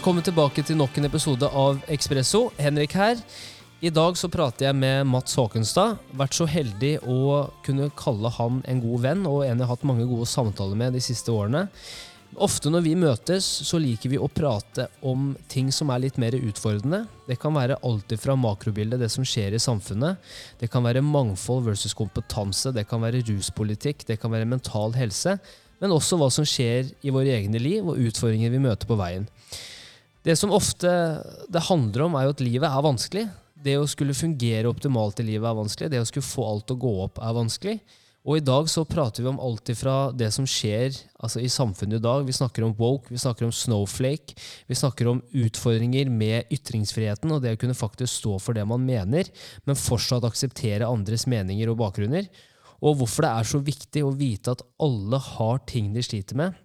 Velkommen tilbake til nok en episode av Ekspresso. Henrik her. I dag så prater jeg med Mats Håkenstad. Vært så heldig å kunne kalle han en god venn, og en jeg har hatt mange gode samtaler med de siste årene. Ofte når vi møtes, så liker vi å prate om ting som er litt mer utfordrende. Det kan være alt fra makrobildet, det som skjer i samfunnet. Det kan være mangfold versus kompetanse, det kan være ruspolitikk, det kan være mental helse. Men også hva som skjer i våre egne liv, og utfordringer vi møter på veien. Det som ofte det handler om, er jo at livet er vanskelig. Det å skulle fungere optimalt i livet er vanskelig. Det å skulle få alt til å gå opp er vanskelig. Og i dag så prater vi om alt ifra det som skjer altså i samfunnet i dag. Vi snakker om woke, vi snakker om snowflake, vi snakker om utfordringer med ytringsfriheten og det å kunne faktisk stå for det man mener, men fortsatt akseptere andres meninger og bakgrunner. Og hvorfor det er så viktig å vite at alle har ting de sliter med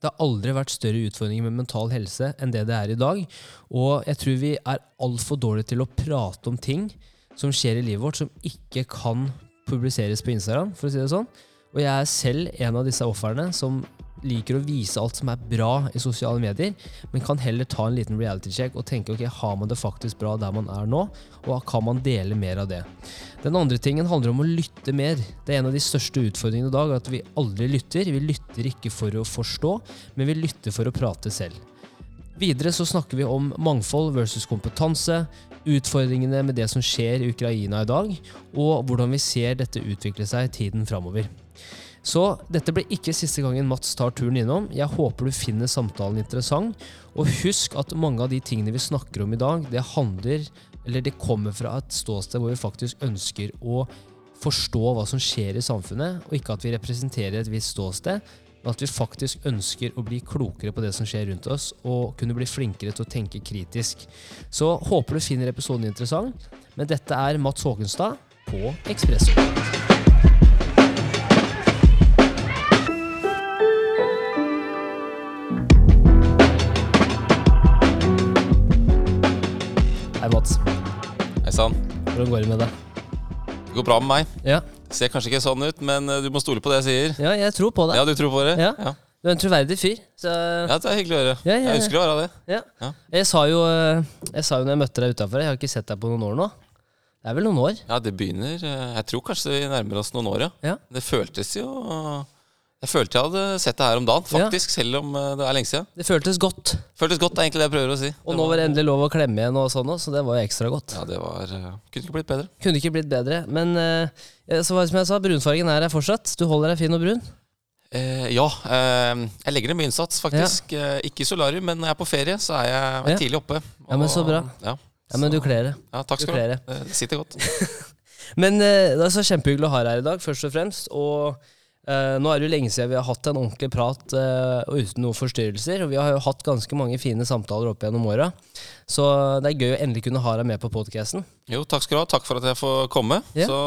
det har aldri vært større utfordringer med mental helse enn det det er i dag. Og jeg tror vi er altfor dårlige til å prate om ting som skjer i livet vårt, som ikke kan publiseres på Instagram, for å si det sånn. Og jeg er selv en av disse ofrene som liker å vise alt som er bra i sosiale medier, men kan heller ta en liten reality check og tenke ok, har man det faktisk bra der man er nå, og kan man dele mer av det. Den andre tingen handler om å lytte mer. Det er en av de største utfordringene i dag, at vi aldri lytter. Vi lytter ikke for å forstå, men vi lytter for å prate selv. Videre så snakker vi om mangfold versus kompetanse, utfordringene med det som skjer i Ukraina i dag, og hvordan vi ser dette utvikle seg i tiden framover. Så dette blir ikke siste gangen Mats tar turen innom. Jeg håper du finner samtalen interessant. Og husk at mange av de tingene vi snakker om i dag, det handler, eller det kommer fra et ståsted hvor vi faktisk ønsker å forstå hva som skjer i samfunnet, og ikke at vi representerer et visst ståsted, men at vi faktisk ønsker å bli klokere på det som skjer rundt oss, og kunne bli flinkere til å tenke kritisk. Så håper du finner episoden interessant. Men dette er Mats Håkenstad på Ekspresso. Hvordan går det med deg? Det går bra med meg. Ja, Det ser kanskje ikke sånn ut, men eh, du må stole på det jeg sier. ja jeg tror på det. Ja, du tror på det? Ja. ja. Du er en troverdig fyr. Så Ja, det er hyggelig å høre. Ja, ja. Jeg ønsker å være det. ja. Ja. Jeg sa jo eh, Jeg sa jo når jeg møtte deg utafor, jeg har ikke sett deg på noen år nå. Det er vel noen år? Ja, det begynner eh, Jeg tror kanskje vi nærmer oss noen år, ja. Ja. Det føltes jo Jeg følte jeg hadde sett det her om dagen, faktisk, selv om eh, det er lenge siden. Det føltes godt. Føltes godt, er egentlig det jeg prøver å si. Og nå var det endelig lov å klemme igjen, og sånn så det var jo ekstra godt. Ja, det var eh, Kunne ikke blitt bedre. Kunne ikke blitt bedre. Men eh, så var det som jeg sa, brunfargen er her fortsatt. Du holder deg fin og brun. Eh, ja. Eh, jeg legger ned mye innsats, faktisk. Eh, ikke i solarium, men når jeg er på ferie, så er jeg er Ja. tidlig oppe. Ja, men så bra. Ja, Ja, Men du kler det. ja takk skal du ha. det. Sitter godt. Men det er så kjempehyggelig å ha deg her i dag, først og fremst. Og eh, nå er det jo lenge siden vi har hatt en ordentlig prat uh, uten noen forstyrrelser. Og vi har jo hatt ganske mange fine samtaler opp gjennom åra. Så det er gøy å endelig kunne ha deg med på podkasten. Jo, takk skal du ha. Takk for at jeg får komme. Ja. Så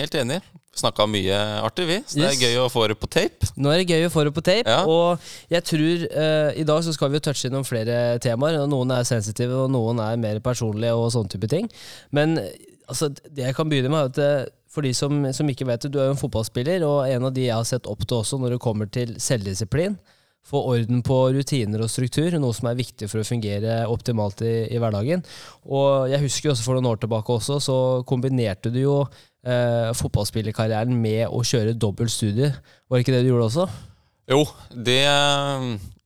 helt enig. Snakka mye artig, vi. Så det er gøy å få det på tape. Nå er det gøy å få det på tape, Ja. og jeg tror uh, i dag så skal vi jo touche innom flere temaer. Noen er sensitive, og noen er mer personlige og sånne type ting. Men altså, det jeg kan begynne med, er at for de som, som ikke vet det, du er jo en fotballspiller, og en av de jeg har sett opp til også når det kommer til selvdisiplin. Få orden på rutiner og struktur, noe som er viktig for å fungere optimalt i, i hverdagen. Og jeg husker jo også for noen år tilbake også, så kombinerte du jo eh, fotballspillerkarrieren med å kjøre dobbelt studie. Var det ikke det du gjorde også? Jo, det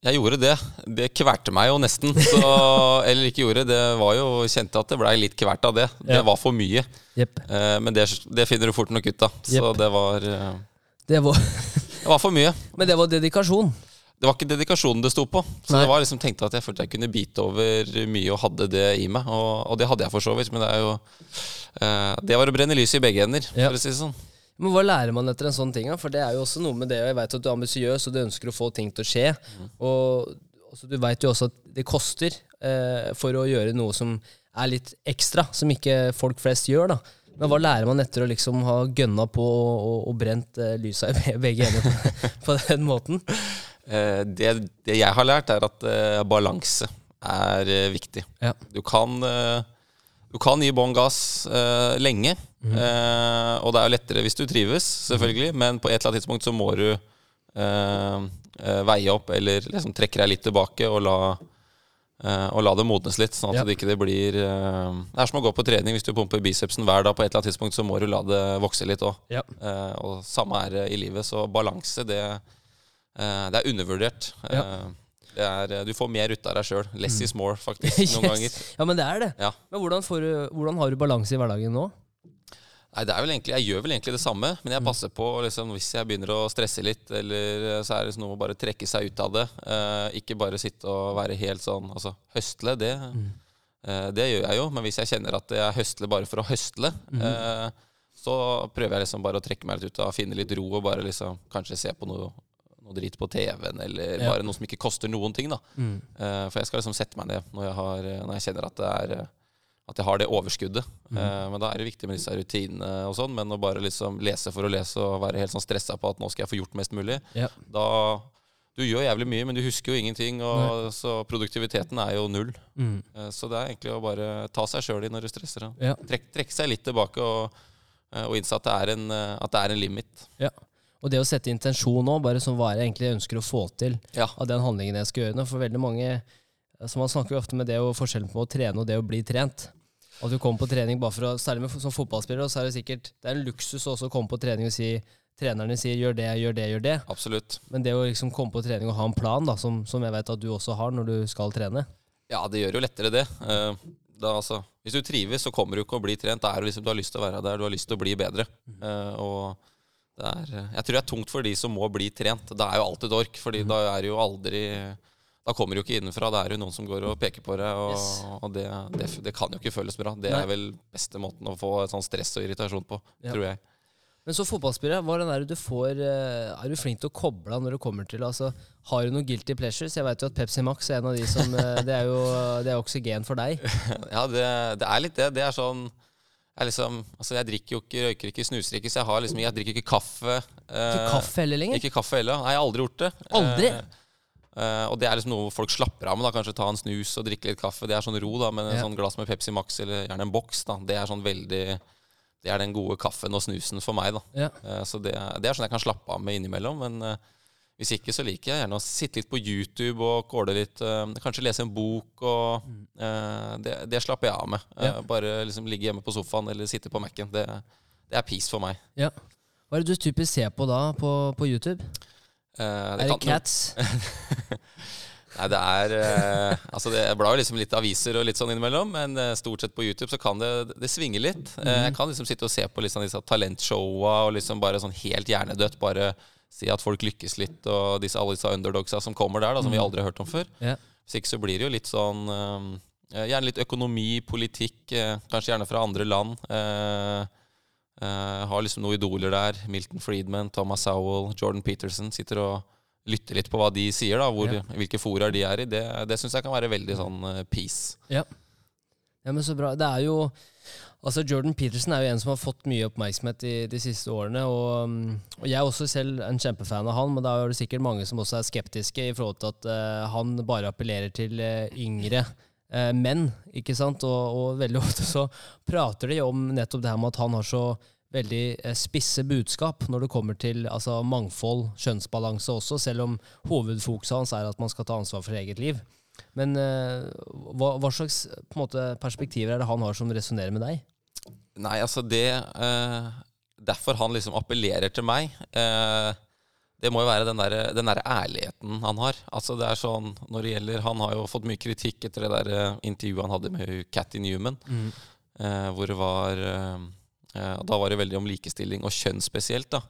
Jeg gjorde det. Det kverte meg jo nesten. Så, eller ikke gjorde, det var jo Kjente at det blei litt kvert av det. Det Ja. var for mye. Yep. Eh, Men det, det finner du fort nok ut av. Så yep. det var eh, Det var, Det var for mye. men det var dedikasjon. Det var ikke dedikasjonen det sto på. Så Nei. det var liksom tenkte at jeg følte jeg kunne bite over mye og hadde det i meg. Og, og det hadde jeg for så vidt, men det er jo eh, Det var å brenne lys i begge ender, Ja. for å si det sånn. Men hva lærer man etter en sånn ting? For det er jo også noe med det, og jeg vet at du er ambisiøs og du ønsker å få ting til å skje. Og altså, du vet jo også at det koster eh, for å gjøre noe som er litt ekstra, som ikke folk flest gjør. da. Men hva lærer man etter å liksom ha gønna på og, og, og brent eh, lysa i begge ender på, på den måten? Eh, det, det jeg har lært, er at eh, balanse er eh, viktig. Ja. Du kan, eh, du kan gi bånn gass uh, lenge, eh, og det er jo lettere hvis du trives, selvfølgelig, men på et eller annet tidspunkt så må du uh, veie opp eller liksom trekke deg litt tilbake og la, og la det modnes litt, sånn at Ja. det ikke det blir Det er som å gå på trening. Hvis du pumper bicepsen hver dag, på et eller annet tidspunkt så må du la det vokse litt òg. Ja. og samme er det i livet. Så balanse, det, det er undervurdert. Ja. Eh, er, du får mer ut av deg sjøl. Less is more, faktisk, Yes. noen ganger. Ja, men det er det. Ja. Men hvordan, får hvordan har du balanse i hverdagen nå? Nei, det er vel egentlig, Jeg gjør vel egentlig det samme, men jeg Mm. passer på liksom, hvis jeg begynner å stresse litt, eller så er det noe å bare trekke seg ut av det. Eh, ikke bare sitte og være helt sånn Altså, høstle, det, Mm. eh, det gjør jeg jo, men hvis jeg kjenner at jeg høstler bare for å høstle, Mm. eh, så prøver jeg liksom bare å trekke meg litt ut av, finne litt ro og bare liksom kanskje se på noe, noe drit på TV-en, eller Ja. bare noe som ikke koster noen ting, da. Mm. Uh, for jeg skal liksom sette meg ned når jeg, har, når jeg kjenner at det er at jeg har det overskuddet. Mm. Uh, men da er det viktig med disse rutinene og sånn. Men å bare liksom lese for å lese og være helt sånn stressa på at nå skal jeg få gjort mest mulig, Ja. da Du gjør jævlig mye, men du husker jo ingenting, og så produktiviteten er jo null. Mm. Eh, så det er egentlig å bare ta seg sjøl i når du stresser. Ja. Ja. Trekk, trekke seg litt tilbake og, og innse at det, er en, at det er en limit. ja. Og det å sette intensjon nå, bare som hva jeg egentlig ønsker å få til Ja. av den handlingen jeg skal gjøre nå. For veldig mange så Man snakker jo ofte med det og forskjellen på å trene og det å bli trent. At du kommer på trening bare for å, Særlig med, som fotballspiller, så er det sikkert Det er en luksus også å komme på trening og si Trenerne sier 'gjør det, gjør det, gjør det'. Absolutt. Men det å liksom komme på trening og ha en plan, da, som, som jeg vet at du også har når du skal trene Ja, det gjør jo lettere det. Uh, da, altså, hvis du trives, så kommer du ikke å bli trent. Da er det liksom, du har lyst til å være der, du har lyst til å bli bedre. Uh, og er, eh, jeg tror det er tungt for de som må bli trent. Det er jo alltid dork, fordi fordi da er jo aldri Da kommer du ikke innenfra. Da er det jo noen som går og peker på deg, og, Yes. og det, det, det kan jo ikke føles bra. Det Nei. er vel beste måten å få sånn stress og irritasjon på, Ja. tror jeg. Men så fotballspiller, hva er det du får eh, Er du flink til å koble av når det kommer til altså, Har du noen guilty pleasures? Jeg vet jo at Pepsi Max er en av de som eh, Det er jo det er oksygen for deg. Ja, det, det er litt det. Det er sånn jeg, liksom, altså jeg drikker jo ikke, røyker ikke, snuser ikke, så jeg, har liksom, jeg drikker ikke kaffe. Ikke eh, kaffe heller lenger? Ikke kaffe heller. Nei, jeg har aldri gjort det. Aldri? Eh, eh, og det er liksom noe folk slapper av med. da Kanskje ta en snus og drikke litt kaffe. Det er sånn ro, da. Men en Ja. sånn glass med Pepsi Max eller gjerne en boks, da det er sånn veldig Det er den gode kaffen og snusen for meg, da. Ja. Eh, så det, det er sånn jeg kan slappe av med innimellom. Men eh, hvis ikke, så liker jeg gjerne å sitte litt på YouTube og kåle litt. eh, kanskje lese en bok, og eh, det, det slapper jeg av med. Eh, Ja. Bare liksom ligge hjemme på sofaen eller sitte på Mac-en. Det, det er peace for meg. ja. Hva er det du typisk ser på da på, på YouTube? Eh, er det Cats? Nei, det er eh, Altså, det blar jo liksom litt aviser og litt sånn innimellom, men eh, stort sett på YouTube så kan det Det svinge litt. Eh, jeg kan liksom sitte og se på liksom disse talentshowa og liksom bare sånn helt hjernedødt bare si at folk lykkes litt, og disse, alle disse underdogsa som kommer der, da, som vi aldri har hørt om før. Ja. Hvis ikke så blir det jo litt sånn eh, Gjerne litt økonomi, politikk, eh, kanskje gjerne fra andre land. Eh, eh, har liksom noen idoler der. Milton Friedman, Thomas Sowell, Jordan Peterson. Sitter og lytter litt på hva de sier, da, hvor, Ja. hvilke foraer de er i. Det, det syns jeg kan være veldig sånn eh, peace. Ja. ja, men så bra. Det er jo Altså Jordan Peterson er jo en som har fått mye oppmerksomhet de, de siste årene. Og, um, og jeg er også selv en kjempefan av han, men da er det sikkert mange som også er skeptiske i forhold til at uh, han bare appellerer til uh, yngre uh, menn. ikke sant? Og, og veldig ofte så prater de om nettopp det her med at han har så veldig spisse budskap når det kommer til altså, mangfold, kjønnsbalanse også, selv om hovedfokuset hans er at man skal ta ansvar for eget liv. Men hva, hva slags måte, perspektiver er det han har som resonnerer med deg? Nei, altså det eh, Derfor han liksom appellerer til meg. Eh, det må jo være den der, den der ærligheten han har. Altså det er sånn, når det gjelder Han har jo fått mye kritikk etter det der eh, intervjuet han hadde med Catty Newman. Eh, hvor det var eh, eh, Da var det veldig om likestilling og kjønn spesielt. da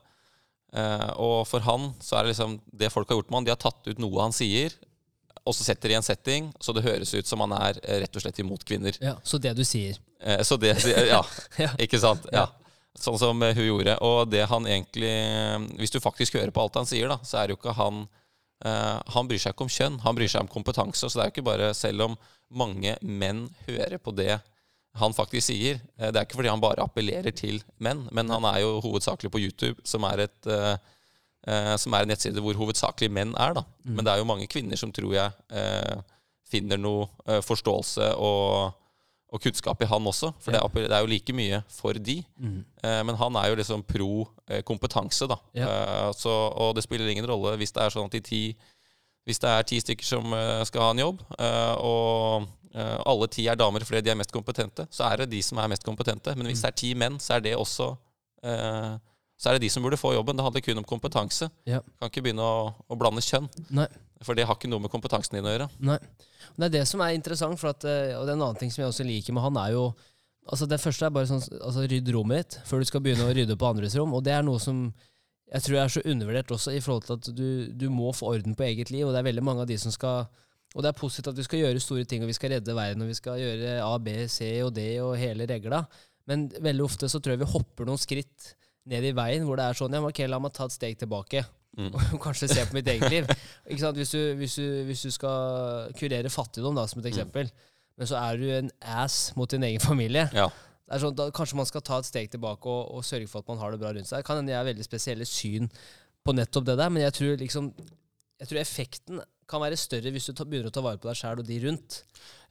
Og for han så er det liksom Det folk har gjort med han, de har tatt ut noe han sier, og så setter de i en setting så det høres ut som han er eh, rett og slett imot kvinner. Ja, Så det du sier. Eh, så det Ja, Ja. ikke sant? Ja. Sånn som eh, hun gjorde. Og det han egentlig Hvis du faktisk hører på alt han sier, da, så er det jo ikke han eh, Han bryr seg ikke om kjønn, han bryr seg om kompetanse. Så det er jo ikke bare Selv om mange menn hører på det han faktisk sier, eh, det er ikke fordi han bare appellerer til menn, men han er jo hovedsakelig på YouTube, som er et eh, eh, som er en nettside hvor hovedsakelig menn er. da. Men det er jo mange kvinner som tror jeg eh, finner noe eh, forståelse og, og kunnskap i han også. For det, er, det er jo like mye for de. Eh, men han er jo liksom pro eh, kompetanse, da. Ja. Eh, så, og det spiller ingen rolle hvis det er sånn at de ti hvis det er ti stykker som eh, skal ha en jobb, eh, og eh, alle ti er damer fordi de er mest kompetente, så er det de som er mest kompetente. Men hvis det er ti menn, så er det også eh, så er det de som burde få jobben. Det handler kun om kompetanse. Ja. Kan ikke begynne å, å blande kjønn. Nei. For det har ikke noe med kompetansen din å gjøre. Nei. Det er det som er interessant, for at, eh, og det er en annen ting som jeg også liker med han, er jo altså Det første er bare sånn altså Rydd rommet ditt før du skal begynne å rydde på andres rom. Og det er noe som jeg tror er så undervurdert også, i forhold til at du, du må få orden på eget liv. Og det er veldig mange av de som skal Og det er positivt at vi skal gjøre store ting, og vi skal redde verden, og vi skal gjøre A, B, C og D og hele regla. Men veldig ofte så tror jeg vi hopper noen skritt ned i veien hvor det er sånn Ja, ok, la meg ta et steg tilbake. Mm. Og kanskje se på mitt eget liv. Hvis, du, hvis, du, hvis du skal kurere fattigdom, da, som et eksempel, men så er du en ass mot din egen familie Ja. det er sånn, da, Kanskje man skal ta et steg tilbake og, og sørge for at man har det bra rundt seg. Det kan hende jeg har veldig spesielle syn på nettopp det der, men jeg tror liksom jeg tror effekten kan være større hvis du ta, begynner å ta vare på deg sjæl og de rundt.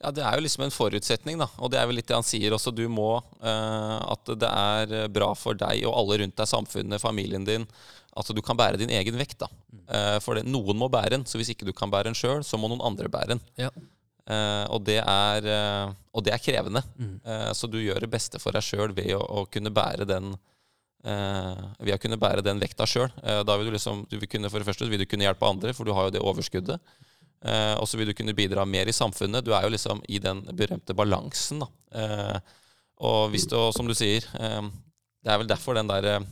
Ja, Det er jo liksom en forutsetning, da. Og det er vel litt det han sier også. Du må eh, At det er bra for deg og alle rundt deg, samfunnet, familien din, at du kan bære din egen vekt. da. Eh, for det, noen må bære den, så hvis ikke du kan bære den sjøl, så må noen andre bære den. Ja. Eh, og, det er, eh, og det er krevende. Mm. Eh, så du gjør det beste for deg sjøl ved å, å kunne bære den eh, ved å kunne bære den vekta sjøl. da vil du liksom du vil kunne, For det første vil du kunne hjelpe andre, for du har jo det overskuddet. Eh, og så vil du kunne bidra mer i samfunnet. Du er jo liksom i den berømte balansen. da. Eh, og hvis du, som du sier, eh, det er vel derfor den der eh,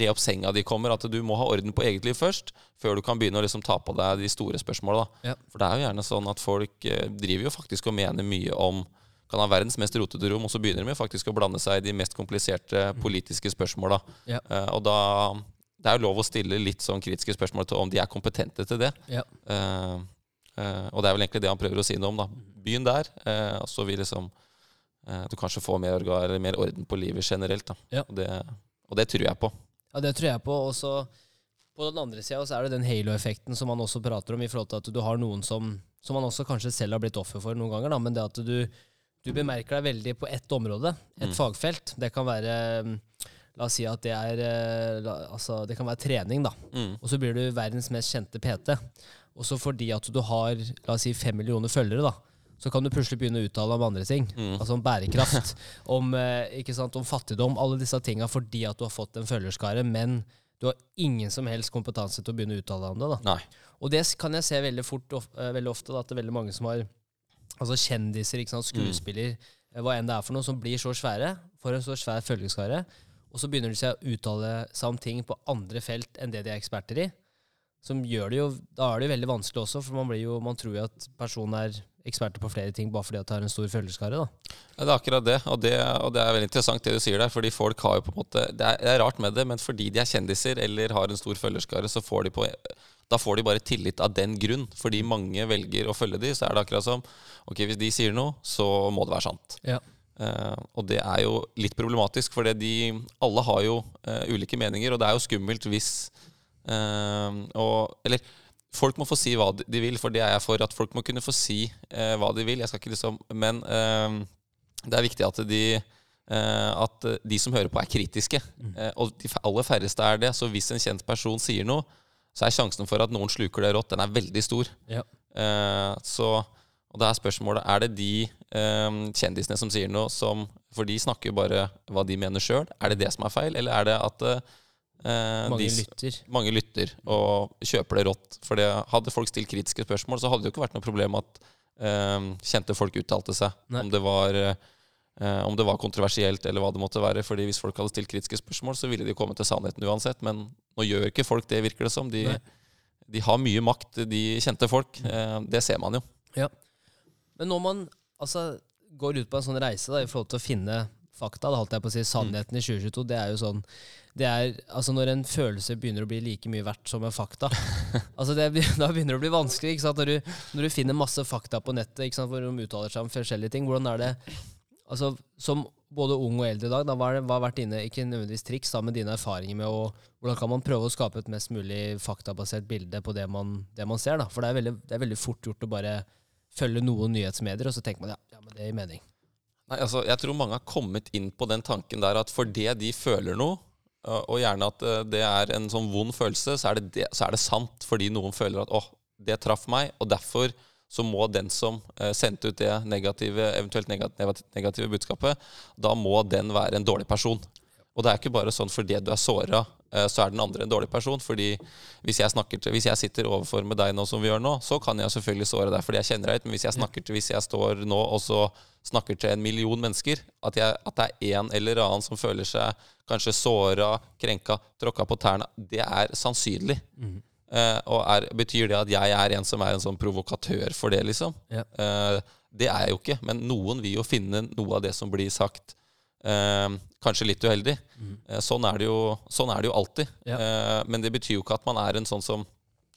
re opp senga di kommer, at du må ha orden på eget liv først, før du kan begynne å liksom ta på deg de store spørsmåla. Ja. For det er jo gjerne sånn at folk eh, driver jo faktisk og mener mye om kan ha verdens mest rotete rom, og så begynner de faktisk å blande seg i de mest kompliserte politiske spørsmåla. Ja. Eh, og da Det er jo lov å stille litt sånn kritiske spørsmål til om de er kompetente til det. Ja. Eh, eh, og det er vel egentlig det han prøver å si noe om. da. Begynn der, og så vil liksom du kanskje få mer, mer orden på livet generelt. da. Ja. Og, det, og det tror jeg på. Ja, det tror jeg på. Og så på den andre sida er det den halo-effekten som man også prater om, i forhold til at du har noen som, som man også kanskje selv har blitt offer for noen ganger, da, men det at du, du bemerker deg veldig på ett område, et Mm. fagfelt. Det kan være La oss si at det er eh, altså, Det kan være trening, da. Mm. Og så blir du verdens mest kjente PT. Og så fordi at du har la oss si fem millioner følgere, da, så kan du plutselig begynne å uttale om andre ting. Mm. Altså om bærekraft, om, eh, ikke sant, om fattigdom, alle disse tinga fordi at du har fått en følgerskare, men du har ingen som helst kompetanse til å begynne å uttale om det. da. Nei. Og det kan jeg se veldig, fort, of, eh, veldig ofte, da, at det er veldig mange som har altså kjendiser, ikke sant, skuespiller, mm. hva enn det er for noe, som blir så svære, får en så svær følgeskare, og så begynner de seg å uttale seg om ting på andre felt enn det de er eksperter i. Som gjør det jo, Da er det jo veldig vanskelig også, for man, blir jo, man tror jo at personen er eksperter på flere ting bare fordi at de har en stor følgeskare. da. Ja, det er akkurat det, og det, og det er veldig interessant det du sier der. Fordi folk har jo på en måte Det er, det er rart med det, men fordi de er kjendiser eller har en stor følgerskare, så får de på da får de bare tillit av den grunn. Fordi mange velger å følge de, så er det akkurat som Ok, hvis de sier noe, så må det være sant. Ja. Uh, og det er jo litt problematisk, for de alle har jo uh, ulike meninger, og det er jo skummelt hvis uh, og, Eller folk må få si hva de vil, for det er jeg for. At folk må kunne få si hva de vil. Jeg skal ikke liksom Men det er viktig at de at de som hører på, er kritiske. Eh, og de aller færreste er det. Så hvis en kjent person sier noe, så er sjansen for at noen sluker det rått, den er veldig stor. Ja. Eh, så, og det er spørsmålet Er det de eh, kjendisene som sier noe som For de snakker jo bare hva de mener sjøl. Er det det som er feil, eller er det at eh, Mange de, lytter. mange lytter og kjøper det rått? For det, hadde folk stilt kritiske spørsmål, så hadde det jo ikke vært noe problem at eh, kjente folk uttalte seg. Nei. Om det var eh, om det var kontroversielt, eller hva det måtte være. Fordi Hvis folk hadde stilt kritiske spørsmål, så ville de kommet til sannheten uansett. Men nå gjør ikke folk det, virker det som. De, de har mye makt, de kjente folk. Eh, det ser man jo. Men når man altså, går ut på en sånn reise da, i forhold til å finne fakta, da holdt jeg på å si, sannheten i 2022, det er jo sånn det er, altså Når en følelse begynner å bli like mye verdt som en fakta altså det, Da begynner det å bli vanskelig. Når du, når du finner masse fakta på nettet ikke sant? hvor de uttaler seg om forskjellige ting, hvordan er det altså Som både ung og eldre i dag, da, hva, det, har vært dine ikke nødvendigvis triks, da, med dine erfaringer med å Hvordan kan man prøve å skape et mest mulig faktabasert bilde på det man, det man ser? da? For det er, veldig, det er veldig fort gjort å bare følge noen nyhetsmedier, og så tenker man ja, ja men det gir mening. Nei, altså, Jeg tror mange har kommet inn på den tanken der at fordi de føler noe, og gjerne at eh, det er en sånn vond følelse, så er det, det, så er det sant fordi noen føler at åh, det traff meg, og derfor så må den som eh, sendte ut det negative, eventuelt negative, budskapet, da må den være en dårlig person. Og det er ikke bare sånn fordi du er såra, eh, så er den andre en dårlig person. fordi hvis jeg, til, hvis jeg, sitter overfor med deg nå som vi gjør nå, så kan jeg selvfølgelig såre deg fordi jeg kjenner deg ut. Men hvis jeg snakker til, hvis jeg står nå og så snakker til en million mennesker, at, jeg, at det er en eller annen som føler seg kanskje såra, krenka, tråkka på tærne, det er sannsynlig. Mm. Uh, og er, betyr det at jeg er en som er en sånn provokatør for det, liksom? Ja. Uh, det er jeg jo ikke, men noen vil jo finne noe av det som blir sagt, uh, kanskje litt uheldig. Mm. Sånn, er jo, sånn, er det jo, alltid. Ja. men det betyr jo ikke at man er en sånn som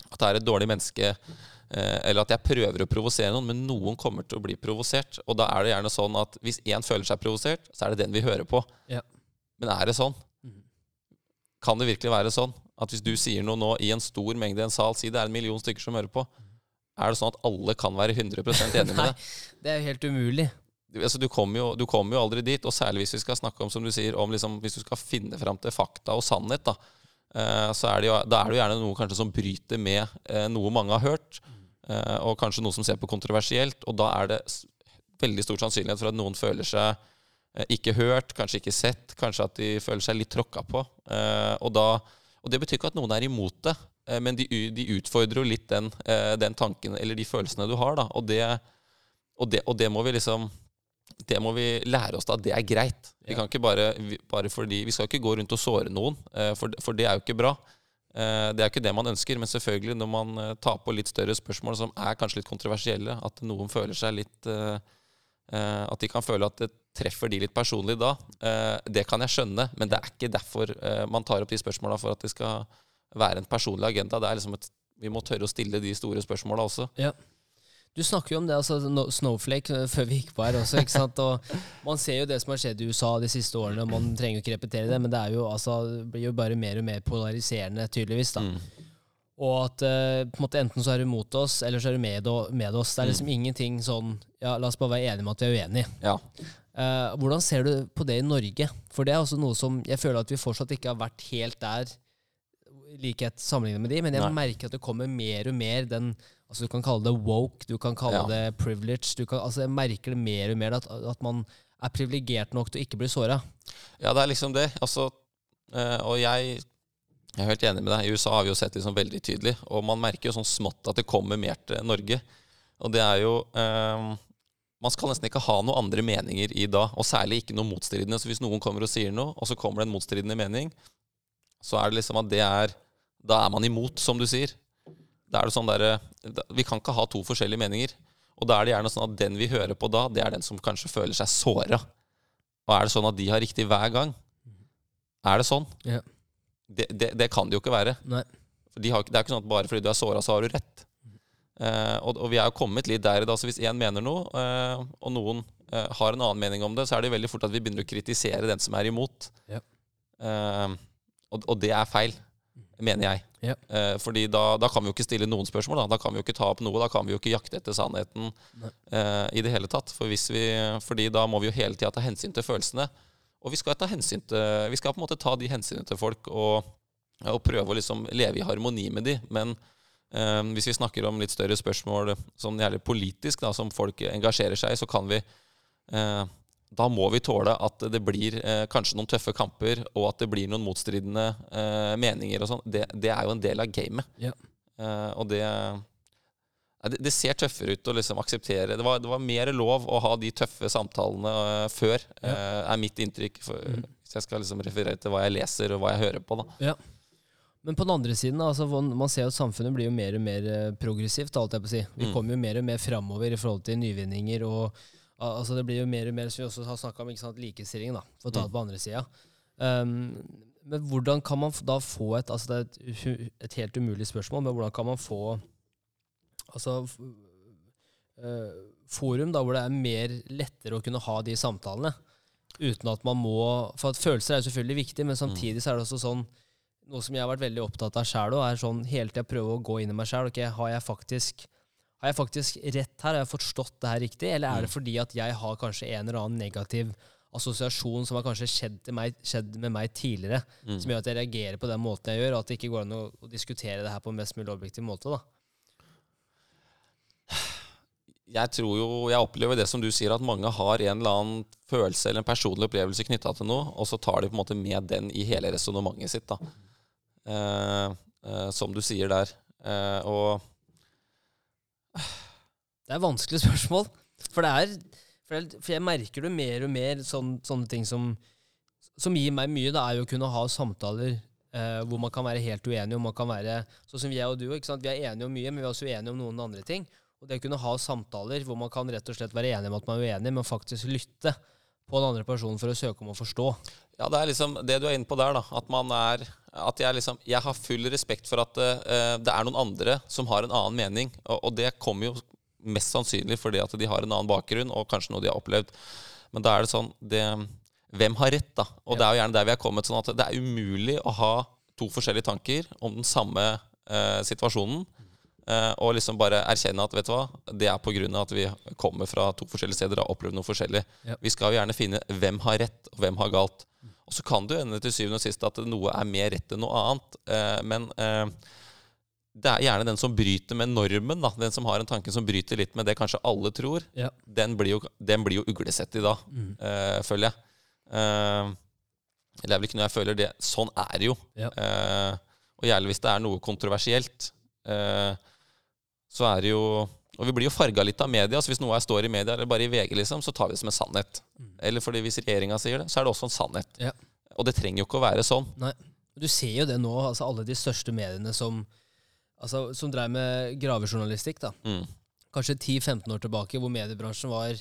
At det er et dårlig menneske, eller at jeg prøver å provosere noen, men noen kommer til å bli provosert. Og da er det gjerne sånn at hvis én føler seg provosert, så er det den vi hører på. Ja. Men er det sånn? Mm. Kan det virkelig være sånn? At hvis du sier noe nå i en stor mengde i en sal, si det er en million stykker som hører på, er det sånn at alle kan være 100% enig med det? Nei, det er jo helt umulig. Du, altså, du, kommer jo, du, kommer jo, aldri dit, og særlig hvis vi skal snakke om som du sier, om liksom, hvis du skal finne fram til fakta og sannhet, da, eh, så er det jo, da er det jo gjerne noe kanskje som bryter med eh, noe mange har hørt, eh, og kanskje noe som ser på kontroversielt, og da er det veldig stor sannsynlighet for at noen føler seg eh, ikke hørt, kanskje ikke sett, kanskje at de føler seg litt tråkka på. Eh, og da og Det betyr ikke at noen er imot det, eh, men de, de utfordrer jo litt den, eh, den, tanken eller de følelsene du har. da, og det, og det, og det må vi liksom det må vi lære oss da, det er greit. Vi kan ikke bare, bare fordi, vi skal ikke gå rundt og såre noen, eh, for, for det er jo ikke bra. Det er ikke det man ønsker, men selvfølgelig når man tar på litt større spørsmål som er kanskje litt kontroversielle, at noen føler seg litt At de kan føle at det treffer de litt personlig da, eh, det kan jeg skjønne, men det er ikke derfor eh, man tar opp de spørsmåla for at det skal være en personlig agenda. Det er liksom et, Vi må tørre å stille de store spørsmåla også. Ja. Du snakker jo om det, altså Snowflake, eh, før vi gikk på her også. ikke sant? Og Man ser jo det som har skjedd i USA de siste årene. og Man trenger jo ikke repetere det, men det, er jo, altså, blir jo bare mer og mer polariserende, tydeligvis. da. Mm. Og at uh, på en måte enten så er du mot oss, eller så er du med, med oss. Det er liksom mm. ingenting sånn ja, La oss bare være enige om at vi er uenige. Ja. Uh, hvordan ser du på det i Norge? For det er også noe som jeg føler at vi fortsatt ikke har vært helt der, likhet sammenlignet med de, men jeg Nei. merker at det kommer mer og mer den altså Du kan kalle det woke, du kan kalle ja. det privilege. Du Kan, altså Jeg merker det mer og mer at, at man er privilegert nok til å ikke bli såra. Ja, det er liksom det. Altså, uh, og jeg, jeg er helt enig med deg. I USA har vi jo sett liksom veldig tydelig. Og man merker jo sånn smått at det kommer mer til Norge. Og det er jo eh, man skal nesten ikke ha noen andre meninger i da, og særlig ikke noe motstridende. Så hvis noen kommer og sier noe, og så kommer det en motstridende mening, så er det liksom at det er Da er man imot, som du sier. Da er det sånn der, Vi kan ikke ha to forskjellige meninger. Og da er det gjerne sånn at den vi hører på da, det er den som kanskje føler seg såra. Og er det sånn at de har riktig hver gang? Er det sånn? Ja. Det, det, det, kan det jo ikke være. De har, det er ikke sånn at bare fordi du er såra, så har du rett. Eh, og, og, vi er jo kommet litt der i dag, så hvis én mener noe, eh, og noen eh, har en annen mening om det, så er det veldig fort at vi begynner å kritisere den som er imot. Ja. Og, og, det er feil, mener jeg. Ja. fordi da, da, kan vi jo ikke stille noen spørsmål. Da. da kan vi jo ikke ta opp noe. Da kan vi jo ikke jakte etter sannheten i det hele tatt. For vi, fordi da må vi jo hele tida ta hensyn til følelsene. Og vi skal, ta hensyn til, vi skal på en måte ta de hensynene til folk og, og prøve å liksom leve i harmoni med de, men eh, hvis vi snakker om litt større spørsmål som gjelder politisk, da, som folk engasjerer seg i, så kan vi eh, Da må vi tåle at det blir eh, kanskje noen tøffe kamper, og at det blir noen motstridende eh, meninger og sånn. Det, det, er jo en del av gamet. Ja. og det, det, det ser tøffere ut å liksom akseptere det var, det var, mer lov å ha de tøffe samtalene før, ja. er mitt inntrykk. For, mm. Hvis jeg skal liksom referere til hva jeg leser og hva jeg hører på. da. Ja. Men på den andre siden, altså, man ser jo at samfunnet blir jo mer og mer eh, progressivt. alt jeg på å si. Vi mm. kommer jo mer og mer framover i forhold til nyvinninger. og altså, Det blir jo mer og mer, som vi også har snakka om, ikke sant, likestilling, da, for å ta det mm. på andre sida. Um, men hvordan kan man da få et altså Det er et, et, helt umulig spørsmål, men hvordan kan man få altså, uh, forum da, hvor det er mer lettere å kunne ha de samtalene? Uten at man må For at følelser er selvfølgelig viktig, men samtidig så er det også sånn noe som jeg har vært veldig opptatt av sjæl òg, er sånn hele tida prøve å gå inn i meg sjæl. Okay, har, jeg faktisk, har jeg faktisk rett her? Har jeg forstått det her riktig? Eller er det mm. fordi at jeg har kanskje en eller annen negativ assosiasjon som har kanskje skjedd, meg, skjedd med meg tidligere, mm. som gjør at jeg reagerer på den måten jeg gjør, og at det ikke går an å, å diskutere det her på en mest mulig objektiv måte? da? Jeg tror jo, jeg opplever det som du sier, at mange har en eller annen følelse eller en personlig opplevelse knytta til noe, og så tar de på en måte med den i hele resonnementet sitt. da. Eh, eh, som du sier der. Eh, og Det er vanskelige spørsmål. For det er For, jeg, for jeg merker det mer og mer sånn, sånne ting som Som gir meg mye, det er jo å kunne ha samtaler eh, hvor man kan være helt uenig. Og man kan være, sånn som jeg og du, ikke sant? Vi er enige om mye, men vi er også uenige om noen andre ting. Og det å kunne ha samtaler hvor man kan rett og slett være enig om at man er uenig, men faktisk lytte på den andre personen for å søke om å forstå. Ja, det er liksom det du er inne på der, da. At man er At jeg liksom Jeg har full respekt for at uh, det er noen andre som har en annen mening. Og, og, det kommer jo mest sannsynlig fordi at de har en annen bakgrunn, og kanskje noe de har opplevd. Men da er det sånn det, Hvem har rett, da? Og ja. det er jo gjerne der vi er kommet. sånn at det er umulig å ha to forskjellige tanker om den samme uh, situasjonen. Uh, og liksom bare erkjenne at vet du hva, det er pga. at vi kommer fra to forskjellige steder og har opplevd noe forskjellig. Ja. Vi skal jo gjerne finne hvem har rett, og hvem har galt. Og så kan det jo ende til syvende og sist at noe er mer rett enn noe annet. Uh, men uh, det er gjerne den som bryter med normen, da. den som har en tanke som bryter litt med det kanskje alle tror, ja. den, blir jo, den, blir jo, uglesett i da, mm. føler jeg. Det er vel ikke noe jeg føler det Sånn er det jo. Ja. Og gjerne hvis det er noe kontroversielt, uh, så er det jo Og vi blir jo farga litt av media. Så hvis noe står i media, eller bare i VG, liksom, så tar vi det som en sannhet. Mm. Eller fordi hvis regjeringa sier det, så er det også en sannhet. Ja. Og det trenger jo ikke å være sånn. Nei. Du ser jo det nå, altså alle de største mediene som, altså, som drev med gravejournalistikk. da. Mm. Kanskje 10-15 år tilbake, hvor mediebransjen var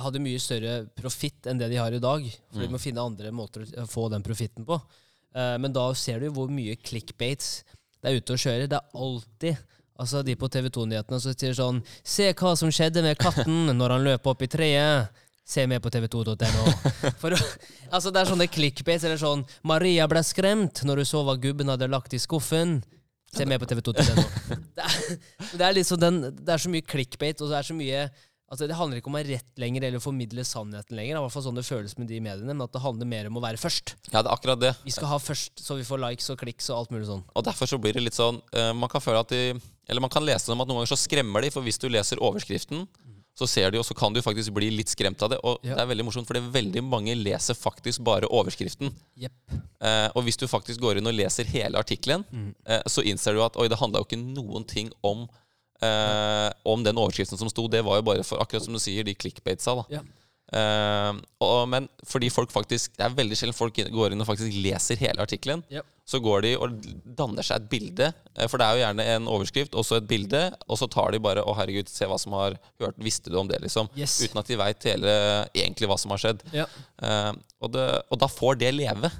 hadde mye større profitt enn det de har i dag. For mm. de må finne andre måter å få den profitten på. Uh, men da ser du hvor mye clickbates det er ute å kjøre. Det er alltid altså de på TV 2-nyhetene som sier sånn Se hva som skjedde med katten når han løp opp i treet. Se med på tv2.no. altså Det er sånne clickbates eller sånn 'Maria ble skremt når hun så hva gubben hadde lagt i skuffen'. Se med på tv2.no. Det, det, er liksom den, det er så mye clickbait, og det er så mye Altså, Det handler ikke om å ha rett lenger eller formidle sannheten lenger. Det er hvert fall sånn det føles med de mediene, men at det handler mer om å være først. Ja, det er akkurat det. Vi skal ha først, så vi får likes og kliks og alt mulig sånn. Og derfor så blir det litt sånn uh, Man kan føle at de Eller man kan lese dem at noen ganger så skremmer de, for hvis du leser overskriften, så ser de, og så kan du faktisk bli litt skremt av det. Og ja. det er veldig morsomt, for veldig mange leser faktisk bare overskriften. Yep. Uh, og hvis du faktisk går inn og leser hele artikkelen, mm. uh, så innser du at oi, det handla jo ikke noen ting om eh, om den overskriften som sto. Det var jo bare for akkurat som du sier, de clickbaitsa. da. Ja. Eh, og, men fordi folk faktisk Det er veldig sjelden folk går inn og faktisk leser hele artikkelen. Ja. Så går de og danner seg et bilde. Eh, for det er jo gjerne en overskrift og så et bilde. Og så tar de bare 'Å, herregud, se hva som har hørt'. Visste du om det, liksom? Yes. Uten at de veit egentlig hva som har skjedd. Ja. Eh, og, det, og, da får det leve.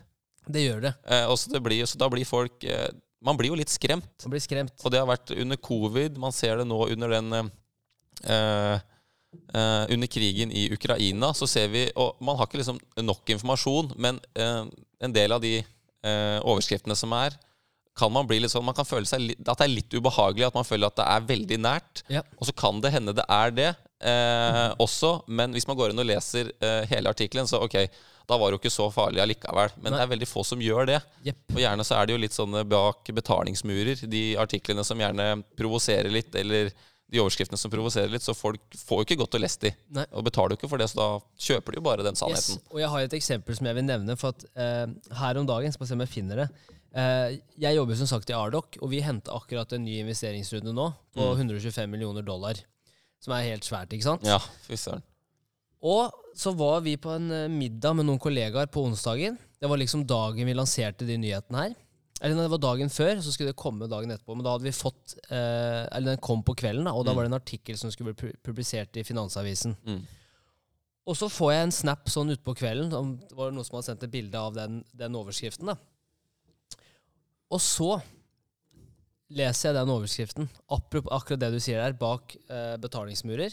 Det gjør det. Eh, og så, det blir, så da blir folk eh, man blir jo litt skremt. Man blir skremt. Og det har vært under covid. Man ser det nå under den uh, uh, Under krigen i Ukraina, så ser vi Og man har ikke liksom nok informasjon, men uh, en del av de overskriftene som er, kan man bli litt sånn Man kan føle seg at det er litt ubehagelig, at man føler at det er veldig nært. Ja. Og så kan det hende det er det også, men hvis man går inn og leser hele artikkelen, så ok da var det jo ikke så farlig allikevel. Men Nei. det er veldig få som gjør det. Yep. Og gjerne så er det jo litt sånne bak betalingsmurer, de artiklene som gjerne provoserer litt, eller de overskriftene som provoserer litt, så folk får jo ikke godt å lest de. Nei. Og betaler jo ikke for det, så da kjøper de jo bare den sannheten. Yes. Og jeg har et eksempel som jeg vil nevne, for at eh, her om dagen, skal vi se om jeg finner det eh, Jeg jobber som sagt i Ardoc, og vi henter akkurat en ny investeringsrunde nå på mm. 125 millioner dollar. Som er helt svært, ikke sant? Ja, fy søren. Og så var vi på en eh, middag med noen kollegaer på onsdagen. Det var liksom dagen vi lanserte de nyhetene her. Eller det var dagen før, så skulle det komme dagen etterpå. Men da hadde vi fått eh, Eller den kom på kvelden, da, og da mm. var det en artikkel som skulle bli publisert i Finansavisen. Mm. Og så får jeg en snap sånn utpå kvelden. Det var noen som hadde sendt et bilde av den, den overskriften. da. Og så leser jeg den overskriften, akkurat det du sier der, bak eh, betalingsmurer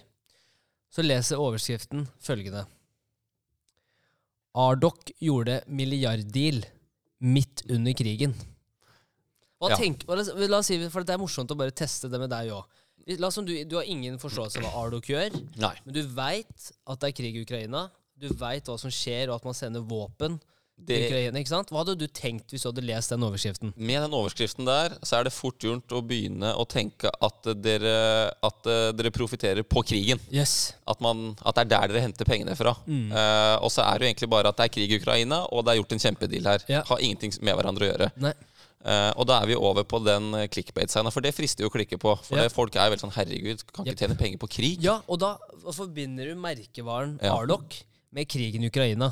så leser overskriften følgende Ardok gjorde milliarddeal midt under krigen. Ja. tenker, la oss si, for Det er morsomt å bare teste det med deg òg. Du, du, har ingen forståelse av hva Ardok gjør, Nei. men du veit at det er krig i Ukraina. Du veit hva som skjer, og at man sender våpen Det, Ukraina, ikke sant? Hva hadde du tenkt hvis du hadde lest den overskriften? med den overskriften der, så er det fort gjort å begynne å tenke at dere, at eh, dere profitterer på krigen. Yes. At, man, at det er der dere henter pengene fra. Mm. Uh, og så er det jo egentlig bare at det er krig i Ukraina, og det er gjort en kjempedeal her. Ja. Har ingenting med hverandre å gjøre. Nei. Uh, og da er vi over på den clickbait-signa, for det frister jo å klikke på. For Ja. det, folk er veldig sånn Herregud, kan ikke Yep. tjene penger på krig? Ja, og da forbinder du merkevaren Ja. Arlock med krigen i Ukraina.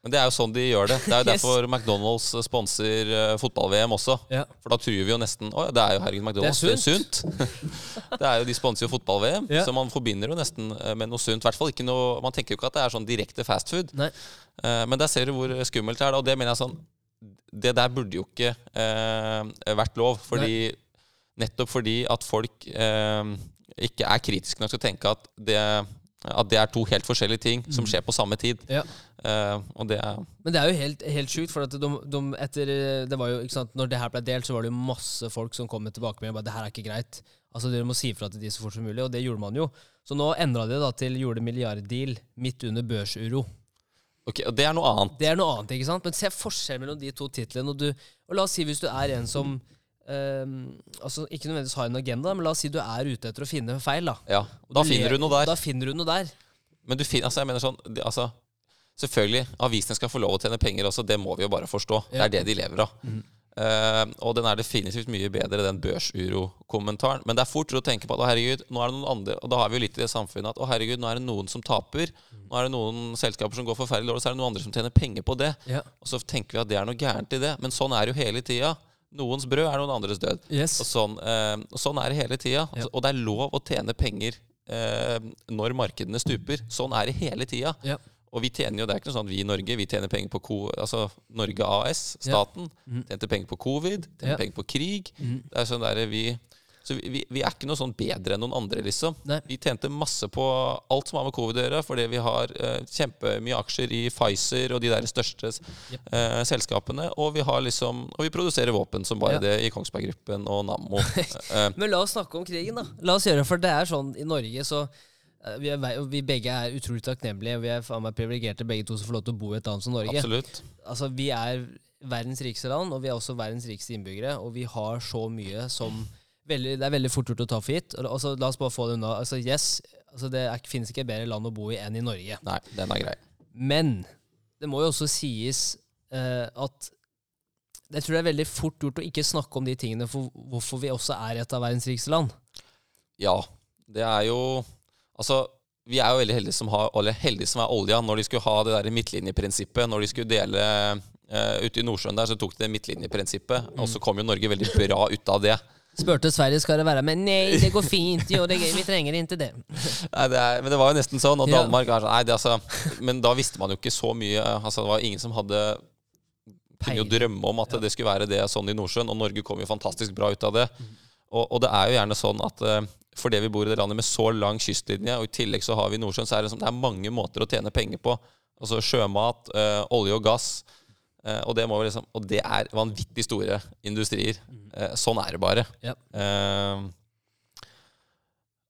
Men det er jo sånn de gjør det. Det er jo Yes. derfor McDonald's sponser eh, fotball-VM også. Ja. For da tror vi jo nesten Å ja, det er jo herregud McDonald's. Det Det er er sunt. det er jo, De sponser jo fotball-VM, Ja. så man forbinder jo nesten eh, med noe sunt. I hvert fall ikke noe, Man tenker jo ikke at det er sånn direkte fast food. Nei. Eh, men der ser du hvor skummelt det er. Og det mener jeg sånn Det der burde jo ikke eh, vært lov. Fordi Nettopp fordi at folk eh, ikke er kritiske nok til å tenke at det, at det er to helt forskjellige ting som skjer på samme tid. Ja. Uh, og det er Men det er jo helt, helt sjukt, for at de, de etter det var jo, sant, når det her ble delt, så var det jo masse folk som kom med tilbakemelding bare, det her er ikke greit. Altså Dere må si fra til de så fort som mulig, og det gjorde man jo. Så nå endra de det til gjorde milliarddeal midt under børsuro. Ok, og det er noe annet. Det er noe annet, ikke sant? Men se forskjellen mellom de to titlene. Og, du, og la oss si hvis du er en som ehm, altså Ikke nødvendigvis har en agenda, men la oss si du er ute etter å finne feil. Da Ja, Og Da du finner du noe der. Da finner du noe der. Men du finner, altså, jeg mener sånn det, altså, Selvfølgelig, avisene skal få lov å tjene penger også. Det må vi jo bare forstå. Ja. Det er det de lever av. Eh, og den er definitivt mye bedre, den børsuro-kommentaren. Men det er fort å tenke på at å herregud, nå er det noen andre Og da har vi jo litt i det samfunnet at å herregud, nå er det noen som taper. Nå er det noen selskaper som går forferdelig dårlig, så er det noen andre som tjener penger på det. Ja. Og så tenker vi at det er noe gærent i det. Men sånn er det jo hele tida. Noens brød er noen andres død. Yes. Og sånn, eh, og sånn er det hele tida. Ja. Og det er lov å tjene penger eh, når markedene stuper. Sånn er det hele tida. Ja. Og vi tjener jo, det er ikke noe sånn at vi i Norge vi tjener penger på ko, altså Norge AS, staten, Mhm. tjente penger på covid, tjener Ja. penger på krig. Mm. Det er sånn der vi, så vi, vi, er ikke noe sånn bedre enn noen andre, liksom. Nei. Vi tjente masse på alt som har med covid å gjøre, fordi vi har uh, kjempemye aksjer i Pfizer og de der største Yep. uh, selskapene. Og vi har liksom Og vi produserer våpen som bare Ja. det i Kongsberg Gruppen og Nammo. uh, Men la oss snakke om krigen, da. La oss gjøre det, For det er sånn i Norge, så eh, vi, er, vi begge er utrolig takknemlige. Vi er faen meg privilegerte begge to som får lov til å bo i et land som Norge. absolutt. Altså, Vi er verdens rikeste land, og vi er også verdens rikeste innbyggere. Og vi har så mye som veldig, Det er veldig fort gjort å ta for gitt. Og, altså, la oss bare få det unna. Altså, yes, altså, Det er, finnes ikke bedre land å bo i enn i Norge. Nei, den er grei. Men det må jo også sies uh, at jeg tror det er veldig fort gjort å ikke snakke om de tingene for hvorfor vi også er et av verdens rikeste land. Ja, det er jo Altså, vi er jo veldig heldige som har heldige som er olja. Når de skulle ha det der midtlinjeprinsippet, når de skulle dele uh, Ute i Nordsjøen der, så tok de det midtlinjeprinsippet, og så kom jo Norge veldig bra ut av det. Spurte Sverige skal det være med. Nei, det går fint. Jo, det, vi trenger ikke det. Nei, det er, men det var jo nesten sånn. Og Danmark er sånn Nei, det altså Men da visste man jo ikke så mye. Altså, det var ingen som hadde kunne jo drømme om at det skulle være det sånn i Nordsjøen, og Norge kom jo fantastisk bra ut av det. Og, og det er jo gjerne sånn at eh, fordi vi bor i det landet med så lang kystlinje, og i tillegg så har vi Nordsjøen, så er det, sånn, det er mange måter å tjene penger på. Altså sjømat, øh, olje og gass. Eh, og, det må vi liksom, og det er vanvittig store industrier. Eh, sånn er det bare. Ja. Eh,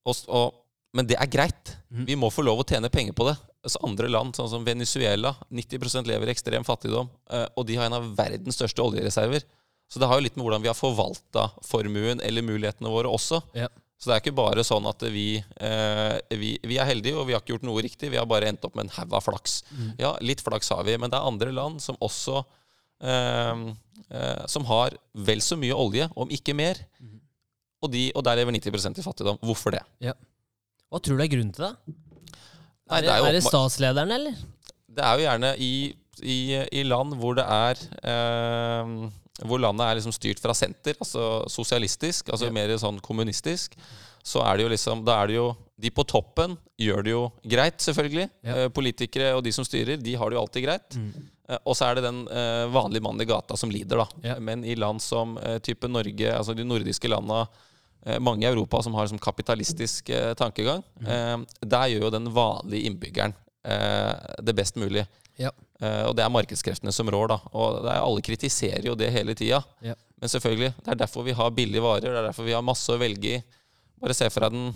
og, og, men det er greit. Mm. Vi må få lov å tjene penger på det. Altså andre land, sånn som Venezuela, 90% lever i ekstrem fattigdom. eh, og de har en av verdens største oljereserver. Så det har jo litt med hvordan vi har forvalta formuen eller mulighetene våre også. Ja. Så det er ikke bare sånn at vi, eh, vi, vi er heldige, og vi har ikke gjort noe riktig. Vi har bare endt opp med en haug av flaks. Ja, litt flaks har vi, men det er andre land som også eh, eh, Som har vel så mye olje, om ikke mer. Og, de, og der lever 90% i fattigdom. Hvorfor det? Hva tror du er grunnen til det? Nei, er, det, er er det statslederen, eller? Det er jo gjerne i, i, i land hvor det er eh, Hvor landet er liksom styrt fra senter, altså sosialistisk, altså Ja. mer sånn kommunistisk, så er det jo liksom Da er det jo De på toppen gjør det jo greit, selvfølgelig. Ja. Eh, politikere og de som styrer, de har det jo alltid greit. Eh, og så er det den eh, vanlige mannen i gata som lider, da. Ja. Men i land som eh, type Norge, altså de nordiske landa, mange i Europa som har liksom kapitalistisk tankegang, eh, der gjør jo den vanlige innbyggeren det best mulig. Ja. Uh, og det er markedskreftene som rår, da. Og det er, alle kritiserer jo det hele tida. Ja. Men selvfølgelig, det er derfor vi har billige varer, det er derfor vi har masse å velge i. Bare se for deg den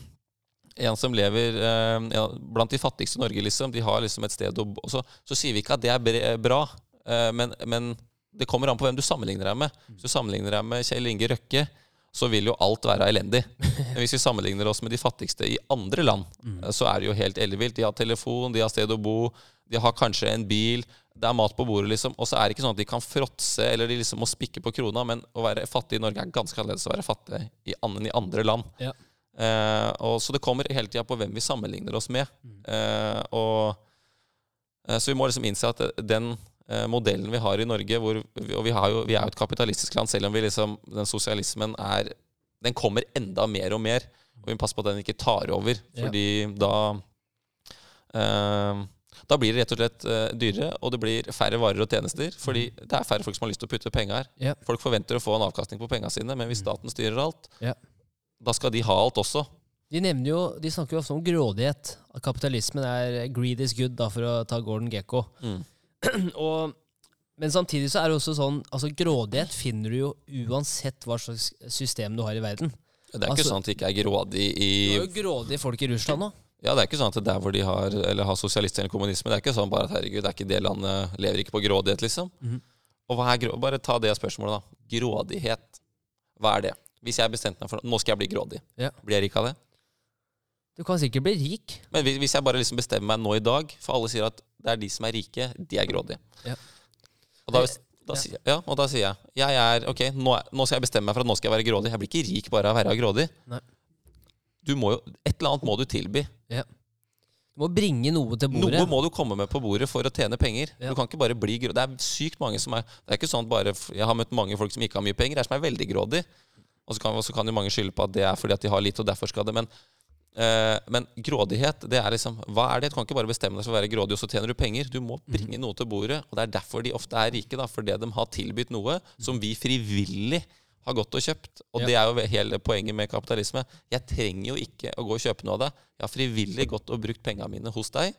en som lever uh, ja, blant de fattigste i Norge, liksom. De har liksom et sted å bo. Så, så sier vi ikke at det er bra. uh, men, men det kommer an på hvem du sammenligner deg med. Hvis du sammenligner deg med Kjell Inge Røkke, så vil jo alt være elendig. Men hvis vi sammenligner oss med de fattigste i andre land, mm. så er det jo helt ellevilt. De har telefon, de har sted å bo, de har kanskje en bil. Det er mat på bordet, liksom. Og så er det ikke sånn at de kan fråtse eller de liksom må spikke på krona, men å være fattig i Norge er ganske annerledes å være fattig i, enn i andre land. Ja. Eh, og Så det kommer hele tida på hvem vi sammenligner oss med. Eh, og eh, Så vi må liksom innse at den eh, modellen vi har i Norge, hvor vi, og vi, har jo, vi er jo et kapitalistisk land, selv om vi liksom, den sosialismen er Den kommer enda mer og mer. Og vi må passe på at den ikke tar over, Ja. fordi da eh, da blir det rett og slett uh, dyrere, og det blir færre varer og tjenester. Fordi det er færre folk som har lyst til å putte penger her. Ja. Folk forventer å få en avkastning på pengene sine, men hvis staten styrer alt, Ja. da skal de ha alt også. De, nevner jo, de snakker jo ofte om grådighet. At kapitalismen er greed is good, da, for å ta Gordon Gekko. Mm. Og, men samtidig så er det også sånn altså Grådighet finner du jo uansett hva slags system du har i verden. Det er ikke Altså- sånn at det ikke er grådig i Du er jo grådige folk i Russland nå. Ja, det er ikke sånn at der hvor de har Eller har sosialister eller kommunisme, det er ikke sånn bare at herregud, det er ikke det landet lever ikke på grådighet, liksom. Mhm. Og hva er grå... Bare ta det spørsmålet, da. Grådighet. Hva er det? Hvis jeg bestemte meg for Nå skal jeg bli grådig. Ja. Blir jeg rik av det? Du kan sikkert bli rik. Men hvis- jeg bare liksom bestemmer meg nå i dag For alle sier at det er de som er rike, de er grådige. Ja. Og, da, da, ja. sier- ja, og da sier jeg Jeg er Ok, nå, nå skal jeg bestemme meg for at nå skal jeg være grådig. Jeg blir ikke rik bare av å være grådig. Nei. Du må jo Et eller annet må du tilby. Du må bringe noe til bordet. Noe må du komme med på bordet for å tjene penger. Ja. Du kan ikke bare bli grå. Det er sykt mange som er Det er ikke sånn bare Jeg har møtt mange folk som ikke har mye penger, det er som er veldig grådig. Og så kan, kan jo mange skylde på at det er fordi at de har litt, og derfor skal det. Men, øh, men grådighet, det er liksom Hva er det? Du kan ikke bare bestemme deg for å være grådig, og så tjener du penger. Du må bringe noe til bordet. Og det er derfor de ofte er rike, da. Fordi de har tilbudt noe som vi frivillig har gått og kjøpt. Og Ja. det er jo hele poenget med kapitalisme. Jeg trenger jo ikke å gå og kjøpe noe av det. Jeg har frivillig gått og brukt pengene mine hos deg.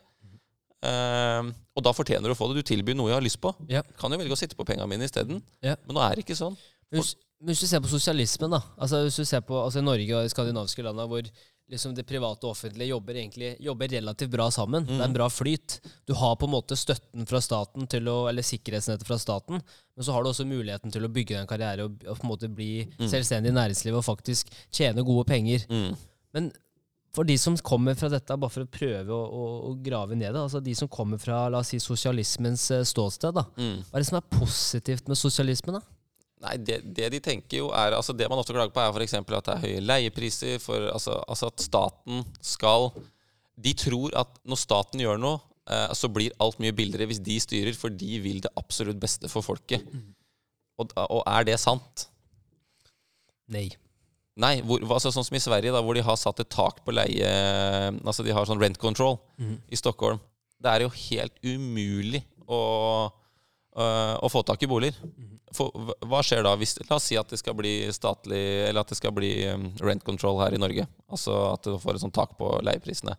Uh, og da fortjener du å få det. Du tilbyr noe jeg har lyst på. Ja. Kan jo velge å sitte på pengene mine isteden. Ja. Men nå er det ikke sånn. Hvis, hvis du ser på sosialismen, da altså hvis du ser på altså Norge og de skandinaviske landene hvor liksom det private og offentlige jobber egentlig jobber relativt bra sammen. Det er en bra flyt. Du har på en måte støtten fra staten til å, eller sikkerhetsnettet fra staten, men så har du også muligheten til å bygge deg en karriere og, og på en måte bli selvstendig i næringslivet og faktisk tjene gode penger. Mm. Men for de som kommer fra dette, bare for å prøve å, å, å grave ned det, altså de som kommer fra la oss si, sosialismens eh, ståsted, da, Mm. hva er det som er positivt med sosialismen? da? Nei, det, det de tenker jo er altså Det man ofte klager på, er f.eks. at det er høye leiepriser. For, altså, altså at staten skal De tror at når staten gjør noe, eh, så blir alt mye billigere hvis de styrer, for de vil det absolutt beste for folket. Og, og er det sant? Nei. Nei, hvor, altså, sånn som i Sverige, da, hvor de har satt et tak på leie Altså de har sånn rent control i Stockholm. Det er jo helt umulig å, å få tak i boliger. For, hva- hva skjer da hvis La oss si at det skal bli statlig Eller at det skal bli um, rent control her i Norge. Altså at du får et sånt tak på leieprisene.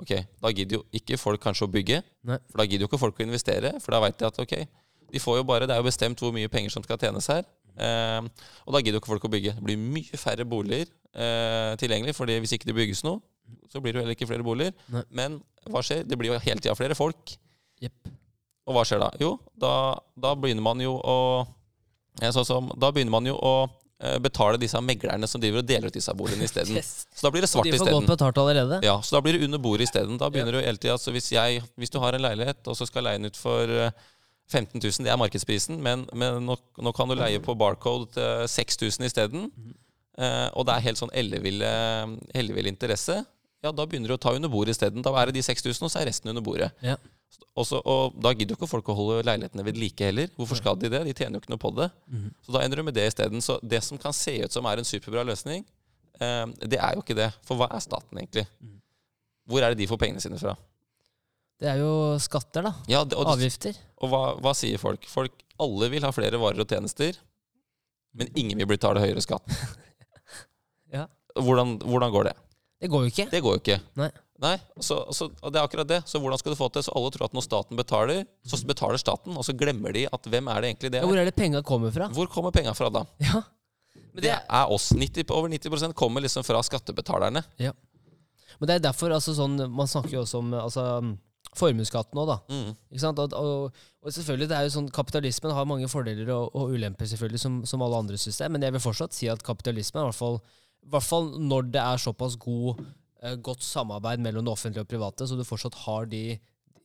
Ok, Da gidder jo ikke folk kanskje å bygge, Nei. for da gidder jo ikke folk å investere. For da veit de at ok, de får jo bare, det er jo bestemt hvor mye penger som skal tjenes her. Eh, og da gidder jo ikke folk å bygge. Det blir mye færre boliger eh, tilgjengelig, fordi hvis ikke det bygges noe, så blir det jo heller ikke flere boliger. Nei. Men hva skjer? Det blir jo hele tida flere folk. Og hva skjer da? Jo, da, da begynner man jo å eh, som, Da begynner man jo å eh, betale disse meglerne som driver og deler ut disse boligene isteden. Yes. Så da blir det svart de får godt isteden. betalt allerede? Ja, så da blir det under bordet isteden. Da begynner du hele tida altså hvis, jeg, hvis du har en leilighet, og så skal leie den ut for eh, 15 000, det er markedsprisen, men, men nå, nå kan du leie på Barcode til 6000 isteden, eh, og det er helt sånn elleville interesse, ja, da begynner du å ta under bordet isteden. Da er det de 6000, og så er resten under bordet. Ja. Og, så, og da gidder jo ikke folk å holde leilighetene ved like heller. Hvorfor skal de det? De tjener jo ikke noe på det. Så da ender du med det isteden. Så det som kan se ut som er en superbra løsning, eh, det er jo ikke det. For hva er staten egentlig? Hvor er det de får pengene sine fra? Det er jo skatter, da. Ja, det, og, Avgifter. og hva, hva sier folk? Folk Alle vil ha flere varer og tjenester, men ingen vil betale høyere skatt. Ja. Hvordan, hvordan går det? Det går jo ikke. Det går jo ikke. Nei. Nei, så, så, og det er akkurat det. Så hvordan skal du få til Så alle tror at når staten betaler, så betaler staten, og så glemmer de at hvem er det egentlig det er? hvor er det penga kommer fra? Hvor kommer penga fra da? Ja. Men Det det, er oss. 90, over 90% kommer liksom fra skattebetalerne. Ja. Men det er derfor altså sånn Man snakker jo også om altså, formuesskatten òg, da. Mm. Ikke sant? Og, og, og selvfølgelig, det er jo sånn, Kapitalismen har mange fordeler og, og ulemper, selvfølgelig, som, som alle andre system, men jeg vil fortsatt si at kapitalismen, i hvert fall, hvert fall når det er såpass god, godt samarbeid mellom det offentlige og private, så du fortsatt har de,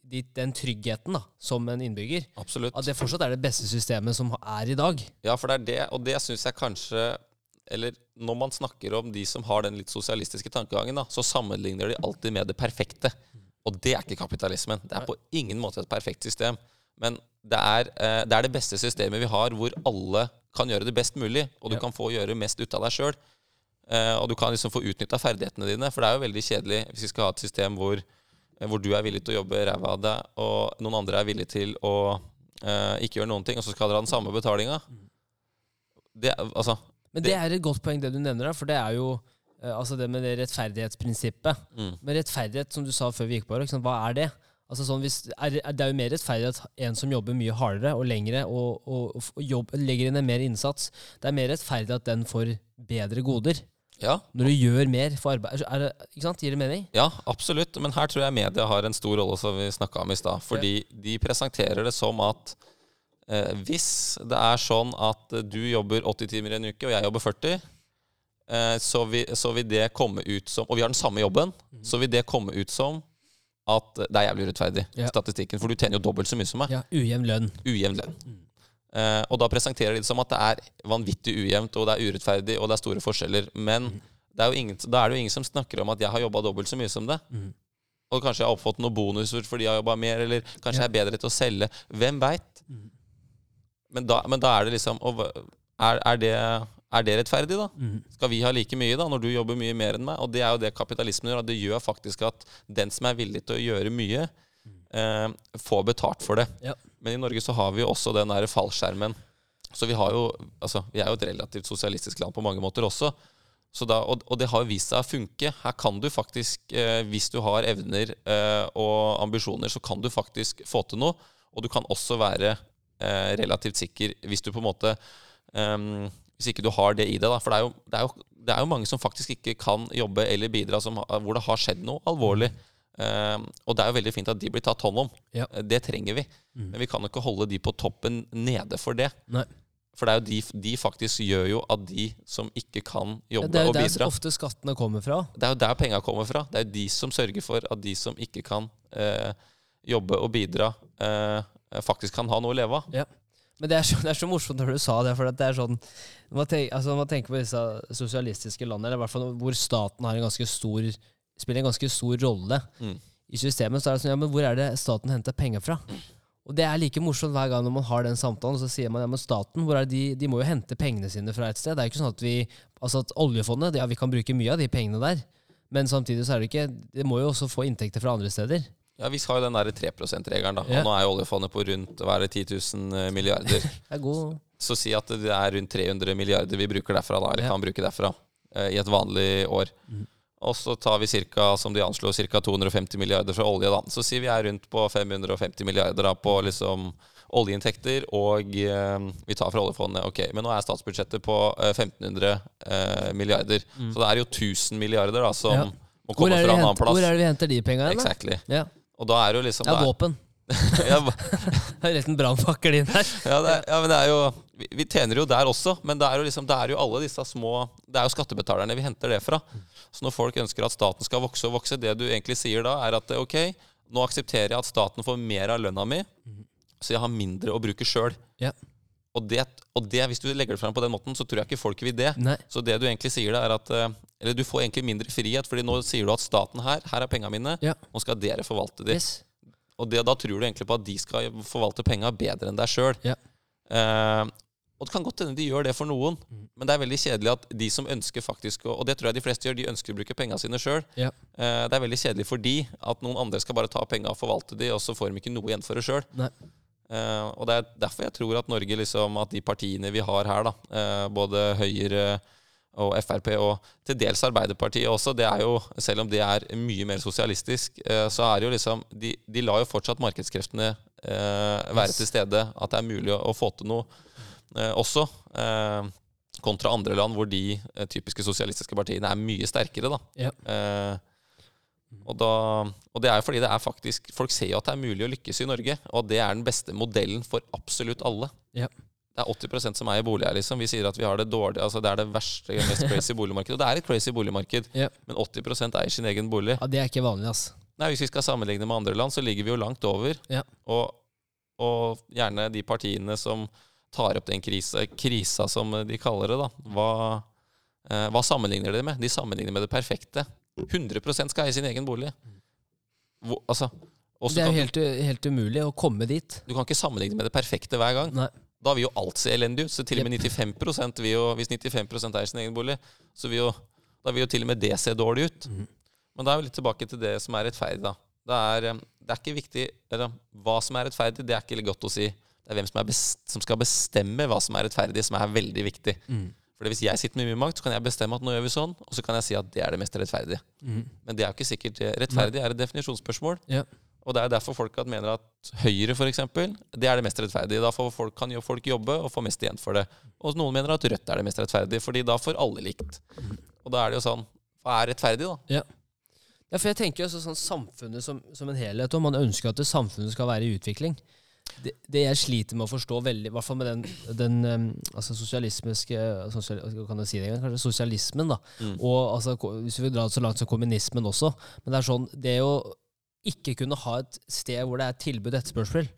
de, den tryggheten da, som en innbygger, Absolutt. at det fortsatt er det beste systemet som er i dag. Ja, for det er det, og det syns jeg kanskje Eller når man snakker om de som har den litt sosialistiske tankegangen, da, så sammenligner de alltid med det perfekte. Og det er ikke kapitalismen. Det er på ingen måte et perfekt system. Men det er, eh, det er det beste systemet vi har, hvor alle kan gjøre det best mulig, og du Ja. kan få gjøre mest ut av deg sjøl. Og du kan liksom få utnytta ferdighetene dine. For det er jo veldig kjedelig hvis vi skal ha et system hvor, eh, hvor du er villig til å jobbe ræva av deg, og noen andre er villig til å eh, ikke gjøre noen ting, og så skal dere ha den samme betalinga. Altså, Men det er et godt poeng, det du nevner, for det er jo eh, altså det med det rettferdighetsprinsippet. mm. Men rettferdighet, som du sa før vi gikk på, ikke hva er det? Altså sånn, hvis, er, det er jo mer rettferdig at en som jobber mye hardere og lengre og, og, og, jobb, legger inn en mer innsats, det er mer rettferdig at den får bedre goder. Ja, Når du gjør mer for arbeid. Det, ikke sant? Gir det mening? ja, absolutt. Men her tror jeg media har en stor rolle, som vi snakka om i stad. Fordi de presenterer det som at eh, hvis det er sånn at du jobber 80 timer i en uke, og jeg jobber 40, eh, så, vil, så vil det komme ut som Og vi har den samme jobben, så vil det komme ut som at det er jævlig urettferdig, Ja. statistikken. For du tjener jo dobbelt så mye som meg. Ja, Ujevn lønn. Ujevn lønn. Eh, og da presenterer de det som at det er vanvittig ujevnt, og det er urettferdig, og det er store forskjeller. Men det er jo ingen, da er det jo ingen som snakker om at jeg har jobba dobbelt så mye som det. Mm. Og kanskje jeg har fått noen bonuser fordi jeg har jobba mer, eller kanskje Ja. jeg er bedre til å selge. Hvem veit? Mm. Men, men da er det liksom er, er, det, er det rettferdig, da? Mm. Skal vi ha like mye da, når du jobber mye mer enn meg? Og det er jo det kapitalismen gjør. at Det gjør faktisk at den som er villig til å gjøre mye, eh, får betalt for det. Ja. Men i Norge så har vi jo også den der fallskjermen. Så vi har jo Altså, vi er jo et relativt sosialistisk land på mange måter også. Så da, og, og det har jo vist seg å funke. Her kan du faktisk, eh, hvis du har evner eh, og ambisjoner, så kan du faktisk få til noe. Og du kan også være eh, relativt sikker hvis du på en måte ehm, Hvis ikke du har det i deg, da. For det er, jo, det, er jo, det er jo mange som faktisk ikke kan jobbe eller bidra, som, hvor det har skjedd noe alvorlig. Ehm, og det er jo veldig fint at de blir tatt hånd om. Ja. Eh, Det trenger vi. Mm. Men vi kan jo ikke holde de på toppen nede for det. Nei. For det er jo de, de faktisk gjør jo at de som ikke kan jobbe Ja, jobbe det er jo der bidra ofte skattene kommer fra. Det er jo der penga kommer fra. Det er jo de som sørger for at de som ikke kan eh, jobbe og bidra, eh, faktisk kan ha noe å leve av. Men det er, så, det er så morsomt når du sa det. for det er sånn, Når man, tenker, altså man tenker på disse sosialistiske landene, eller i hvert fall hvor staten har en ganske stor, spiller en ganske stor rolle Mm. i systemet, så er det sånn ja, men hvor er det staten henter penger fra? Og det er like morsomt hver gang når man har den samtalen, så sier man ja, men staten, hvor er det de, de må jo hente pengene sine fra et sted. Det er ikke sånn at vi, altså at oljefondet, ja, vi kan bruke mye av de pengene der, men samtidig så er det ikke, det må jo også få inntekter fra andre steder. Ja, Vi har jo den der 3 %-regelen, da. Ja. Og nå er jo oljefondet på rundt hva er det, 10 000 milliarder. Det er god, Så si at det er rundt 300 milliarder vi bruker derfra, da, eller Ja. kan bruke derfra, eh, i et vanlig år. Mhm. Og så tar vi cirka, som de anslår, ca. 250 milliarder fra olje. da. Så sier vi er rundt på 550 milliarder da, på liksom oljeinntekter, og eh, vi tar fra oljefondet. Ok, Men nå er statsbudsjettet på eh, 1500 eh, milliarder. Så det er jo 1000 milliarder da, som Ja. må komme fra en annen henter, plass. hvor er det vi henter de pengene? Exactly. Ja, Og da er det jo liksom det er våpen. ja, rett en brannfakkel inn her. ja, det, ja, men det er jo vi, vi tjener jo der også, men det er jo liksom Det er jo alle disse små Det er jo skattebetalerne vi henter det fra. Så når folk ønsker at staten skal vokse og vokse, det du egentlig sier da, er at ok, nå aksepterer jeg at staten får mer av lønna mi, så jeg har mindre å bruke sjøl. Ja. Og, det, og det, hvis du legger det fram på den måten, så tror jeg ikke folk vil det. Nei. Så det du egentlig sier da, er at eh, Eller du får egentlig mindre frihet, Fordi nå sier du at staten her, her er penga mine, Ja. nå skal dere forvalte de. Yes. Og det, da tror du egentlig på at de skal forvalte penga bedre enn deg sjøl. Ja. Eh, og det kan godt hende de gjør det for noen, Mm. men det er veldig kjedelig at de som ønsker faktisk Og det tror jeg de fleste gjør, de ønsker å bruke penga sine sjøl. Ja. Eh, det er veldig kjedelig for de at noen andre skal bare ta penga og forvalte de, og så får de ikke noe igjen for det sjøl. Eh, og det er derfor jeg tror at Norge, liksom, at de partiene vi har her, da, eh, både Høyre og Frp, og til dels Arbeiderpartiet også, det er jo, selv om det er mye mer sosialistisk, så er det jo liksom De, de lar jo fortsatt markedskreftene eh, være Yes. til stede. At det er mulig å, å få til noe også. Eh, kontra andre land hvor de eh, typiske sosialistiske partiene er mye sterkere, da. Ja. Eh, Og, da, og det er fordi det er faktisk Folk ser jo at det er mulig å lykkes i Norge, og det er den beste modellen for absolutt alle. Ja. Det er 80% som eier bolig her, liksom. Vi sier at vi har det dårlig, altså det er det verste, mest crazy boligmarkedet. Og det er et crazy boligmarked, Ja. men 80% eier sin egen bolig. ja, det er ikke vanlig, ass. Nei, Hvis vi skal sammenligne med andre land, så ligger vi jo langt over. Ja. Og, og gjerne de partiene som tar opp den krisa, krisa som de kaller det, da. Hva, eh, hva sammenligner de med? De sammenligner med det perfekte. 100 skal eie sin egen bolig. Hvor, altså, Det er helt, helt umulig å komme dit. Du kan ikke sammenligne med det perfekte hver gang. Nei. Da vil jo alt se elendig ut. Så til og med 95% vil jo, Hvis 95 eier sin egen bolig, så vil jo, da vil jo til og med det se dårlig ut. Mm. Men da er vi litt tilbake til det som er rettferdig. da. Det er, eh, det er ikke viktig eller, Hva som er rettferdig, det er ikke godt å si. Det er hvem som, er best, som skal bestemme hva som er rettferdig, som er veldig viktig. Mm. For Hvis jeg sitter med mye makt, så kan jeg bestemme at nå gjør vi sånn, og så kan jeg si at det er det mest rettferdige. Mm. Men det er jo ikke sikkert. Rettferdig er et definisjonsspørsmål. Ja. Og det er derfor folk mener at Høyre for eksempel, det er det mest rettferdige. Da folk, kan folk jobbe og få mest igjen for det. Og noen mener at Rødt er det mest rettferdige, fordi da får alle likt. Og da er det jo sånn Hva er rettferdig, da? Ja, for jeg tenker jo sånn samfunnet som, som en helhet, og man ønsker at det samfunnet skal være i utvikling. Det, det jeg sliter med å forstå veldig, i hvert fall med den, den um, altså sosialismiske sosial, kan jeg si det engang? kanskje sosialismen, da. Mm. Og altså, hvis vi vil dra det så langt som kommunismen også. Men det er sånn, det å ikke kunne ha et sted hvor det er tilbud etterspørsel.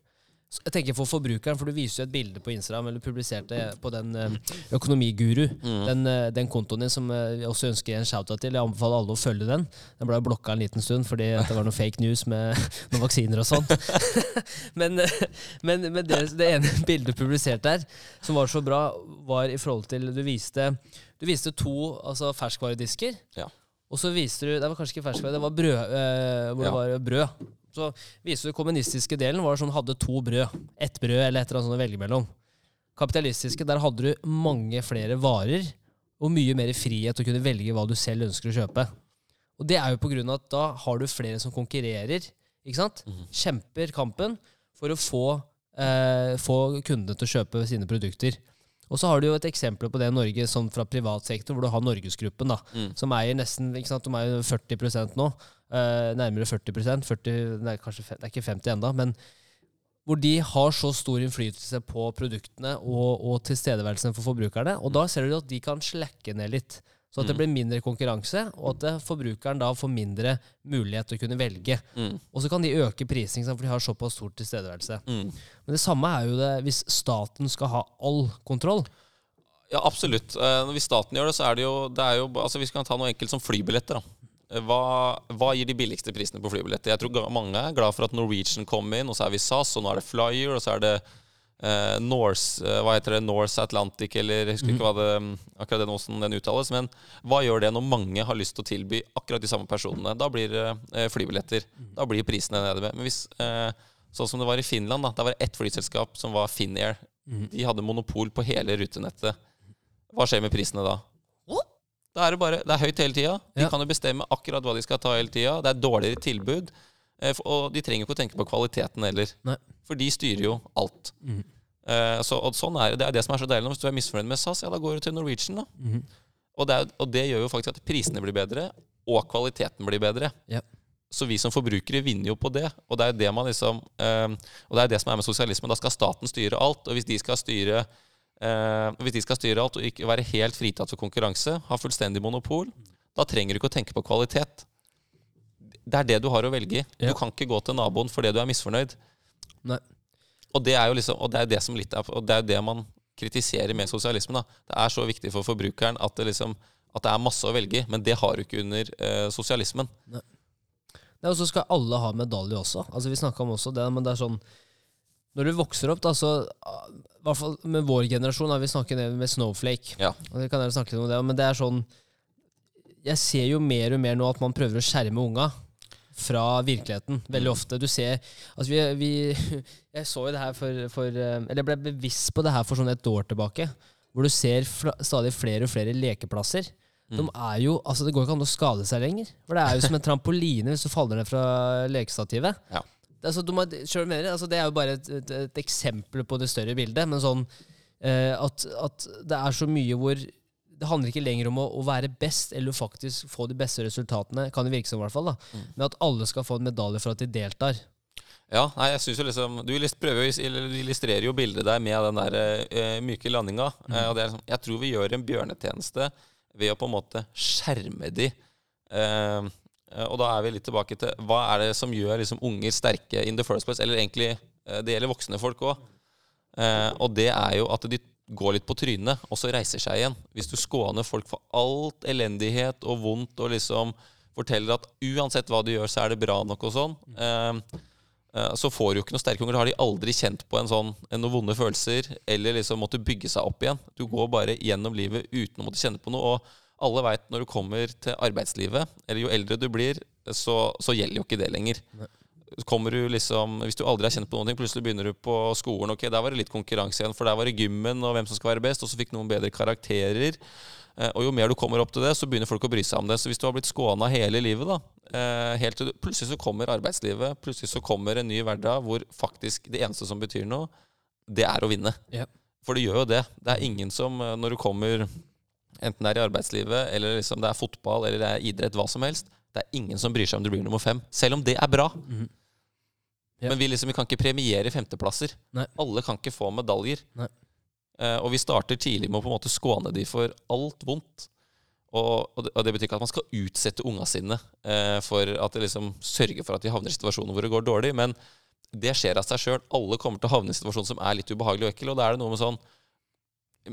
Jeg tenker for forbrukeren, for du viser jo et bilde på Instagram, eller publiserte på den um, Økonomiguru. Mm. Den, eh, den kontoen din som eh, jeg også ønsker en shout-out til. Jeg anbefaler alle å følge den. Den ble blokka en liten stund fordi det var noe fake news med noen vaksiner og sånt. men eh, men, men det, det ene bildet publisert der, som var så bra, var i forhold til Du viste, du viste to altså ferskvaredisker. Ja. Og så viste du Det var kanskje ikke ferskvare, det var brød. Eh, hvor Ja. det var brød. Så viser du kommunistiske delen var sånn hadde to brød. Ett brød eller et eller annet sånt å velge mellom. Kapitalistiske, der hadde du mange flere varer og mye mer frihet til å kunne velge hva du selv ønsker å kjøpe. Og det er jo på grunn av at da har du flere som konkurrerer, ikke sant? Mm. Kjemper kampen for å få, eh, få kundene til å kjøpe sine produkter. Og så har du jo et eksempel på det i Norge, sånn fra privat sektor, hvor du har Norgesgruppen, da, Mm. som eier nesten ikke sant, De eier 40% nå. Eh, nærmere 40% 40, nei, kanskje, Det er ikke 50 enda, men hvor de har så stor innflytelse på produktene og, og tilstedeværelsen for forbrukerne. Og da ser du at de kan slakke ned litt. Så at det Mm. blir mindre konkurranse, og at forbrukeren da får mindre mulighet til å kunne velge. Mm. Og så kan de øke prising, for de har såpass stor tilstedeværelse. Mm. Men det samme er jo det hvis staten skal ha all kontroll. Ja, absolutt. Eh, Hvis staten gjør det, så er det jo, det er jo altså Vi kan ta noe enkelt som flybilletter. da. Hva, hva gir de billigste prisene på flybilletter? Jeg tror mange er glad for at Norwegian kom inn, og så er vi SAS, og nå er det Flyer, og så er det eh, Norse, eh, hva heter det, Norse Atlantic, eller jeg husker ikke hva det, mm, akkurat den, hvordan den uttales. Men hva gjør det når mange har lyst til å tilby akkurat de samme personene? Da blir det eh, flybilletter. Da blir prisene nede med. Men hvis, eh, sånn som det var i Finland, da, der var det ett flyselskap som var Finnair. De hadde monopol på hele rutenettet. Hva skjer med prisene da? Da er det bare, det er høyt hele tida. De Ja. kan jo bestemme akkurat hva de skal ta hele tida. Det er dårligere tilbud. eh, Og de trenger ikke å tenke på kvaliteten heller. Nei. For de styrer jo alt. Eh, Så, og sånn er det. Det er det som er så deilig. Hvis du er misfornøyd med SAS, ja, da går du til Norwegian. da. Mm. Og det, er, og det gjør jo faktisk at prisene blir bedre, og kvaliteten blir bedre. Ja. Så vi som forbrukere vinner jo på det. Og det er det man liksom eh, Og det er det som er med sosialismen. Da skal staten styre alt. Og hvis de skal styre eh, hvis de skal styre alt og ikke være helt fritatt for konkurranse, ha fullstendig monopol, da trenger du ikke å tenke på kvalitet. Det er det du har å velge i. Ja. Du kan ikke gå til naboen fordi du er misfornøyd. Nei. Og det er jo liksom, og det er det som litt er, og det er det man kritiserer med sosialismen. da. Det er så viktig for forbrukeren at det liksom at det er masse å velge i, men det har du ikke under eh, sosialismen. Nei, Og så skal alle ha medalje også. Altså Vi snakka om også det, men det er sånn Når du vokser opp, da, så hvert fall med vår generasjon har vi snakket med Snowflake. Ja. Og det kan jeg snakke om det, Men det er sånn Jeg ser jo mer og mer nå at man prøver å skjerme unga fra virkeligheten. Veldig ofte. Du ser Altså, vi, vi Jeg så jo det her for, for eh, Eller jeg ble bevisst på det her for sånn et år tilbake. Hvor du ser stadig flere og flere lekeplasser. De er jo, altså Det går ikke an å skade seg lenger. For det er jo som en trampoline hvis du faller ned fra lekestativet. Ja. Altså, du må, selv mener, altså, det er jo bare et, et, et eksempel på det større bildet. Men sånn eh, at, at det er så mye hvor det handler ikke lenger om å, å være best eller faktisk få de beste resultatene, kan det virke som i hvert fall, da. Mm. men at alle skal få en medalje for at de deltar. Ja, nei, jeg synes jo liksom Du prøver illustrerer jo bildet der med den der uh, myke landinga. Eh, og det er liksom, jeg tror vi gjør en bjørnetjeneste ved å på en måte skjerme de. Eh, og da er vi litt tilbake til hva er det som gjør liksom unger sterke in the first place? Eller egentlig, eh, det gjelder voksne folk òg. Eh, og det er jo at de går litt på trynet, og så reiser seg igjen. Hvis du skåner folk for alt elendighet og vondt og liksom forteller at uansett hva du gjør, så er det bra nok og sånn, eh, eh, så får du jo ikke noe sterke unger. Da har de aldri kjent på en sånn, en noen vonde følelser eller liksom måtte bygge seg opp igjen. Du går bare gjennom livet uten å måtte kjenne på noe. Og alle veit når du kommer til arbeidslivet, eller jo eldre du blir, så, så gjelder jo ikke det lenger. Kommer du liksom, Hvis du aldri har kjent på noen ting, plutselig begynner du på skolen. ok, Der var det litt konkurranse igjen, for der var det gymmen og hvem som skal være best. Og så fikk noen bedre karakterer. Eh, Og jo mer du kommer opp til det, så begynner folk å bry seg om det. Så hvis du har blitt skåna hele livet, da eh, helt til Plutselig så kommer arbeidslivet, plutselig så kommer en ny hverdag hvor faktisk det eneste som betyr noe, det er å vinne. Yeah. For det gjør jo det. Det er ingen som, eh, når du kommer Enten det er i arbeidslivet, eller liksom det er fotball, eller det er idrett, hva som helst. Det er ingen som bryr seg om du blir nummer fem. Selv om det er bra. Ja. Men vi, liksom, vi kan ikke premiere femteplasser. Nei. Alle kan ikke få medaljer. Eh, og vi starter tidlig med å på en måte skåne de for alt vondt. Og, og, det, og det betyr ikke at man skal utsette unga sine uh, for at det liksom sørger for at de havner i situasjoner hvor det går dårlig. Men det skjer av seg sjøl. Alle kommer til å havne i en situasjon som er litt ubehagelig og ekkel. Og da er det noe med sånn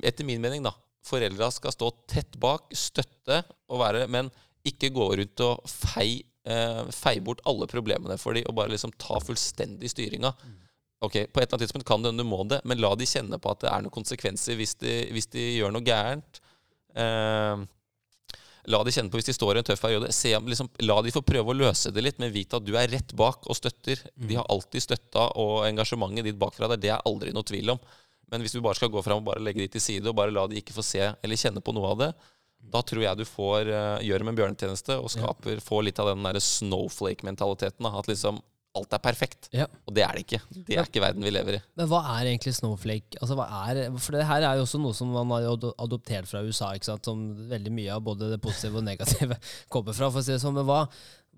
Etter min mening, da. Foreldra skal stå tett bak, støtte og være Men ikke gå rundt og fei, eh, fei bort alle problemene for dem og bare liksom ta fullstendig styringa. Ok, På et eller annet tidspunkt kan det hende du må det, men la de kjenne på at det er noen konsekvenser hvis de, hvis de gjør noe gærent. Eh, la de kjenne på hvis de står i en tøff periode. Se, liksom, la de få prøve å løse det litt, men vite at du er rett bak og støtter. De har alltid støtta, og engasjementet ditt bakfra der, det er aldri noe tvil om. Men hvis du bare skal gå fram og bare legge de til side, og bare la de ikke få se eller kjenne på noe av det, da tror jeg du får uh, gjør dem en bjørnetjeneste og skaper, får litt av den der snowflake-mentaliteten. At liksom alt er perfekt. Ja. Og det er det ikke. Det er ikke verden vi lever i. Men hva er egentlig snowflake? Altså, hva er, for det her er jo også noe som man har adoptert fra USA, ikke sant? som veldig mye av både det positive og negative kommer fra. for å si det sånn. Men hva,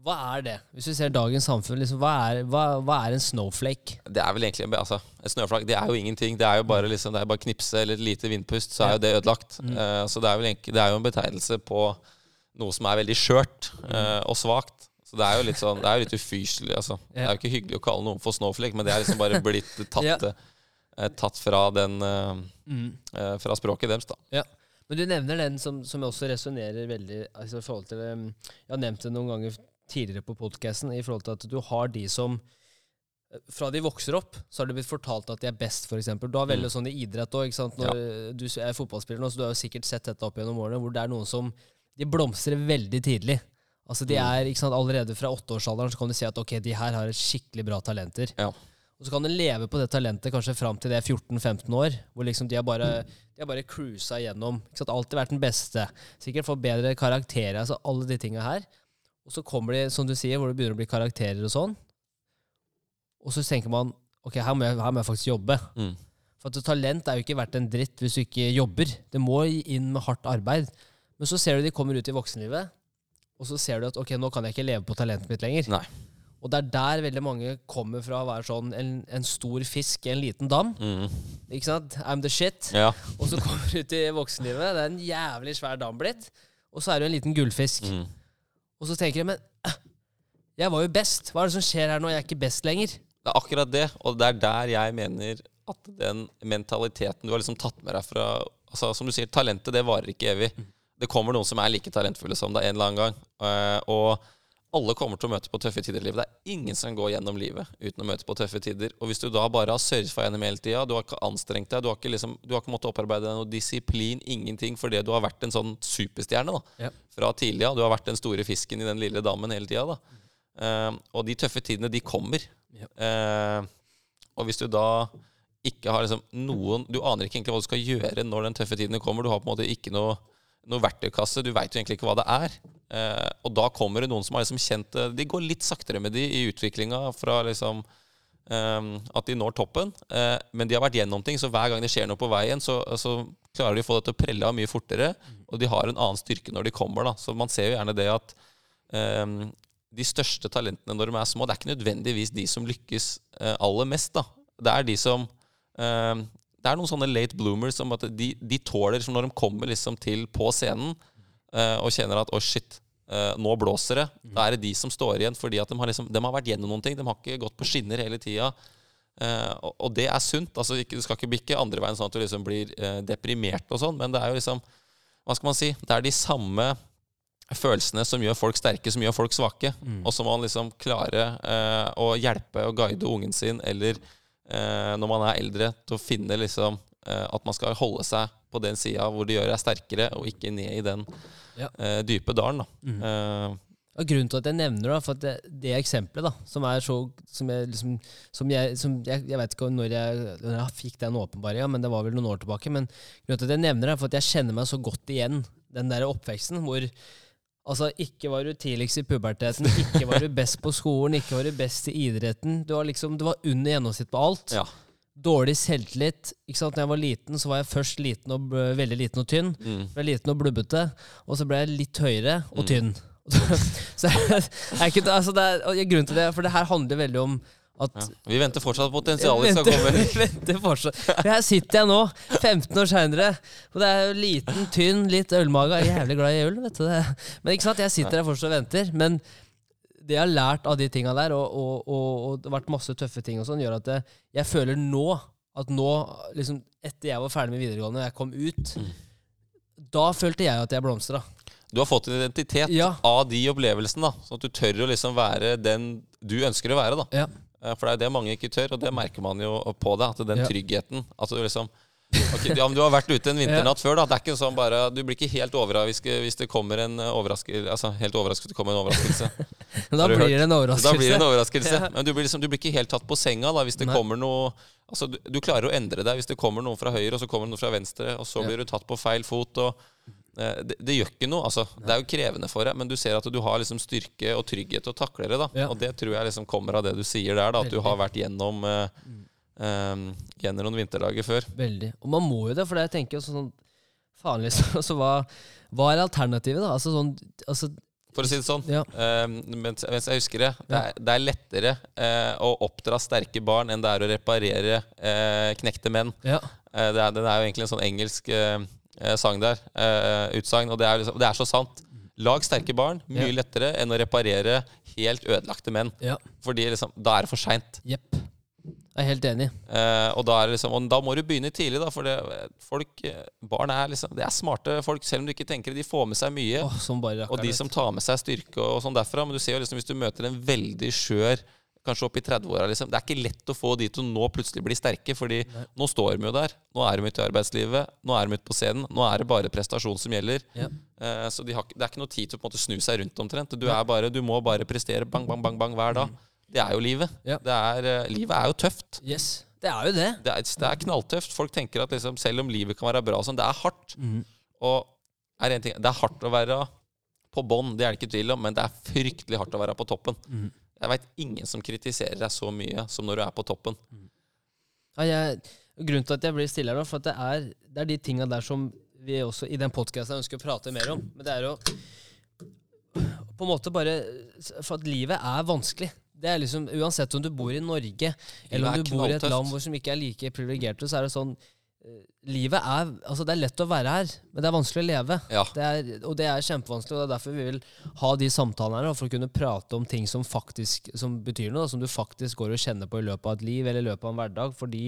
hva er det? Hvis vi ser dagens samfunn, liksom, hva, er, hva, hva er en snowflake? Det er vel egentlig altså, Et snøflak det er jo ingenting. Det er jo bare liksom, det er bare knipse eller et lite vindpust, så er jo det ødelagt. Eh, så det er, vel det er jo en betegnelse på noe som er veldig skjørt uh, og svakt. Så det er jo litt sånn, det er jo litt ufyselig. Altså. Det er jo ikke hyggelig å kalle noen for snowflake, men det er liksom bare blitt tatt, Ja. uh, tatt fra, den, mm. eh, fra språket deres. da. Ja. Men du nevner den som, som jeg også resonnerer veldig altså, i forhold til Jeg har nevnt det noen ganger tidligere på podkasten, i forhold til at du har de som eh, fra de vokser opp, så har det blitt fortalt at de er best, f.eks. Du har veldig sånn i idrett òg. Når du er fotballspiller nå, så du har jo sikkert sett dette opp gjennom årene, hvor det er noen som de blomstrer veldig tidlig. Altså de er, ikke sant, Allerede fra åtteårsalderen så kan du si at ok, de her har skikkelig bra talenter. Ja. Og så kan du leve på det talentet kanskje fram til det er 14-15 år, hvor liksom de har bare, de har bare cruisa gjennom. Ikke sant? Alltid vært den beste. Sikkert fått bedre karakterer. altså Alle de tinga her. Og så kommer de, som du sier, hvor det begynner å bli karakterer og sånn. Og så tenker man ok, her må jeg, her må jeg faktisk jobbe. Mm. For at talent er jo ikke verdt en dritt hvis du ikke jobber. Det må inn med hardt arbeid. Men så ser du de kommer ut i voksenlivet, og så ser du at ok, nå kan jeg ikke leve på talentet mitt lenger. Nei. Og det er der veldig mange kommer fra å være sånn en, en stor fisk i en liten dam. Mm. Ikke sant? I'm the shit. Ja. Og så kommer du ut i voksenlivet, det er en jævlig svær dam blitt. Og så er du en liten gullfisk. Mm. Og så tenker jeg, men jeg var jo best. Hva er det som skjer her nå? Jeg er ikke best lenger. Det er akkurat det, og det er der jeg mener at den mentaliteten du har liksom tatt med deg fra altså Som du sier, talentet det varer ikke evig. Det kommer noen som er like talentfulle som deg en eller annen gang. Eh, og alle kommer til å møte på tøffe tider i livet. Det er ingen som går gjennom livet uten å møte på tøffe tider. Og hvis du da bare har surfa gjennom hele tida, du har ikke anstrengt deg, du har ikke, liksom, du har ikke måttet opparbeide deg noe disiplin, ingenting, fordi du har vært en sånn superstjerne da, Ja. fra tidlig av. Du har vært den store fisken i den lille dammen hele tida. da. Eh, og de tøffe tidene, de kommer. Ja. Eh, og hvis du da ikke har liksom noen Du aner ikke egentlig hva du skal gjøre når den tøffe tiden kommer. Du har på en måte ikke noe, noe verktøykasse. Du veit jo egentlig ikke hva det er. Eh, og da kommer det noen som har liksom kjent det De går litt saktere med de i utviklinga fra liksom eh, at de når toppen. Eh, men de har vært gjennom ting, så hver gang det skjer noe på veien, så, så klarer de å få det til å prelle av mye fortere. Og de har en annen styrke når de kommer. da Så man ser jo gjerne det at eh, de største talentene når de er små, det er ikke nødvendigvis de som lykkes eh, aller mest. da Det er de som eh, Det er noen sånne late bloomers som at de, de tåler som når de kommer liksom til på scenen uh, og kjenner at å, oh, shit, Uh, nå blåser det. Da er det de som står igjen fordi at de har, liksom, de har vært gjennom noen ting. De har ikke gått på skinner hele tida. Uh, og, det er sunt. altså ikke, Du skal ikke bikke andre veien sånn at du liksom blir uh, deprimert, og sånn, men det er jo liksom Hva skal man si? Det er de samme følelsene som gjør folk sterke, som gjør folk svake. Mm. Og så må man liksom klare å hjelpe og guide ungen sin, eller når man er eldre, til å finne liksom at man skal holde seg på den sida hvor det gjør deg sterkere, og ikke ned i den ja. dype dalen. da. Mm. Og grunnen til at jeg nevner det, for det, det eksempelet, da, som er så Som jeg liksom som jeg, som jeg, jeg, vet ikke når jeg, når jeg fikk den åpenbaringa, men det var vel noen år tilbake. Men grunnen til at jeg nevner det, er for at jeg kjenner meg så godt igjen den der oppveksten hvor Altså, ikke var du tidligst i puberteten, ikke var du best på skolen, ikke var du best i idretten. Du var liksom, du var under gjennomsnitt på alt. Ja. Dårlig selvtillit. ikke sant? Når jeg var liten, så var jeg først liten og veldig liten og tynn. Mm. Ble liten og blubbete. Og så ble jeg litt høyere og mm. tynn. så er ikke, altså det er, Grunnen til det, for det her handler veldig om at ja. Vi venter fortsatt på potensialet skal komme. Venter fortsatt. For Her sitter jeg nå, 15 år seinere, og det er jo liten, tynn, litt ølmage. Jeg er jævlig glad i øl, vet du det. Men ikke sant, jeg sitter her fortsatt og venter. Men det jeg har lært av de tinga der, og, og, og, og, det har vært masse tøffe ting, og sånn, gjør at jeg, jeg føler nå at nå, liksom etter jeg var ferdig med videregående og jeg kom ut, mm. da følte jeg at jeg blomstra. Du har fått en identitet ja. av de opplevelsene, da, sånn at du tør å liksom være den du ønsker å være. da. Ja. Eh, for det er jo det mange ikke tør, og det merker man jo på det. At den tryggheten at du liksom okay, ja, men Du har vært ute en vinternatt før. da Det er ikke sånn bare Du blir ikke helt overrasket hvis, hvis det kommer en overraskelse Altså helt overrasket det kommer en overraskelse. da blir det en overraskelse. Da blir det en overraskelse Men du blir, liksom, du blir ikke helt tatt på senga da hvis det Nei. kommer noe Altså du, du, klarer å endre deg hvis det kommer noen fra høyre, og så kommer noen fra venstre, og så blir du tatt på feil fot. og det, det, gjør ikke noe. altså. Det er jo krevende for deg, men du ser at du har liksom styrke og trygghet til å takle det. da. Ja. Og det tror jeg liksom kommer av det du sier der, da, at du har vært gjennom, uh, um, gjennom noen vinterdager før. Veldig. Og man må jo det, for jeg tenker sånn Faen, liksom. Altså, hva, hva er alternativet, da? Altså sånn altså, for å si det sånn. Ja. Uh, mens, mens, jeg husker det. Det er, det er lettere uh, å oppdra sterke barn enn det er å reparere uh, knekte menn. Ja. det, er, det, er, jo egentlig en sånn engelsk eh, sang der. Eh, utsagn. Og det er, liksom, det er, så sant. Lag sterke barn. Mye ja. lettere enn å reparere helt ødelagte menn. Ja. Fordi liksom, da er det for seint. Yep. Jeg er helt enig. Eh, og, da liksom, og, da må du begynne tidlig, da. For det, folk, barn er liksom Det er smarte folk, selv om du ikke tenker det. De får med seg mye. Oh, og de som tar med seg styrke og sånn derfra. Men du ser jo liksom hvis du møter en veldig skjør kanskje opp i 30-åra. Liksom. Det er ikke lett å få de til å nå plutselig bli sterke, fordi Nei. nå står de jo der. Nå er de ute i arbeidslivet, nå er de ute på scenen. Nå er det bare prestasjon som gjelder. Ja. Eh, så de har, det er ikke noe tid til å måte, snu seg rundt omtrent. Du, bare, du, må bare prestere bang, bang, bang, bang hver dag. Mm. Det er jo livet. Ja. Er, uh, livet er jo tøft. Yes, Det er jo det. Det er, det er knalltøft. Folk tenker at liksom, selv om livet kan være bra sånn, det er hardt. Mm. Og er ting, det er hardt å være på bånn, det er det ikke tvil om, men det er fryktelig hardt å være på toppen. Mm. Jeg veit ingen som kritiserer deg så mye som når du er på toppen. Ja, jeg, grunnen til at jeg blir stille her for det er, det er de tinga der som vi også i den podkasten ønsker å prate mer om. Men det er å på en måte bare For at livet er vanskelig. Det er liksom, Uansett om du bor i Norge, eller om du bor i et land hvor som ikke er like privilegerte, så er det sånn livet er Altså, det er lett å være her, men det er vanskelig å leve. Ja. Det er, og det er kjempevanskelig, og det er derfor vi vil ha de samtalene her, for å kunne prate om ting som faktisk som betyr noe, som du faktisk går og kjenner på i løpet av et liv eller i løpet av en hverdag. fordi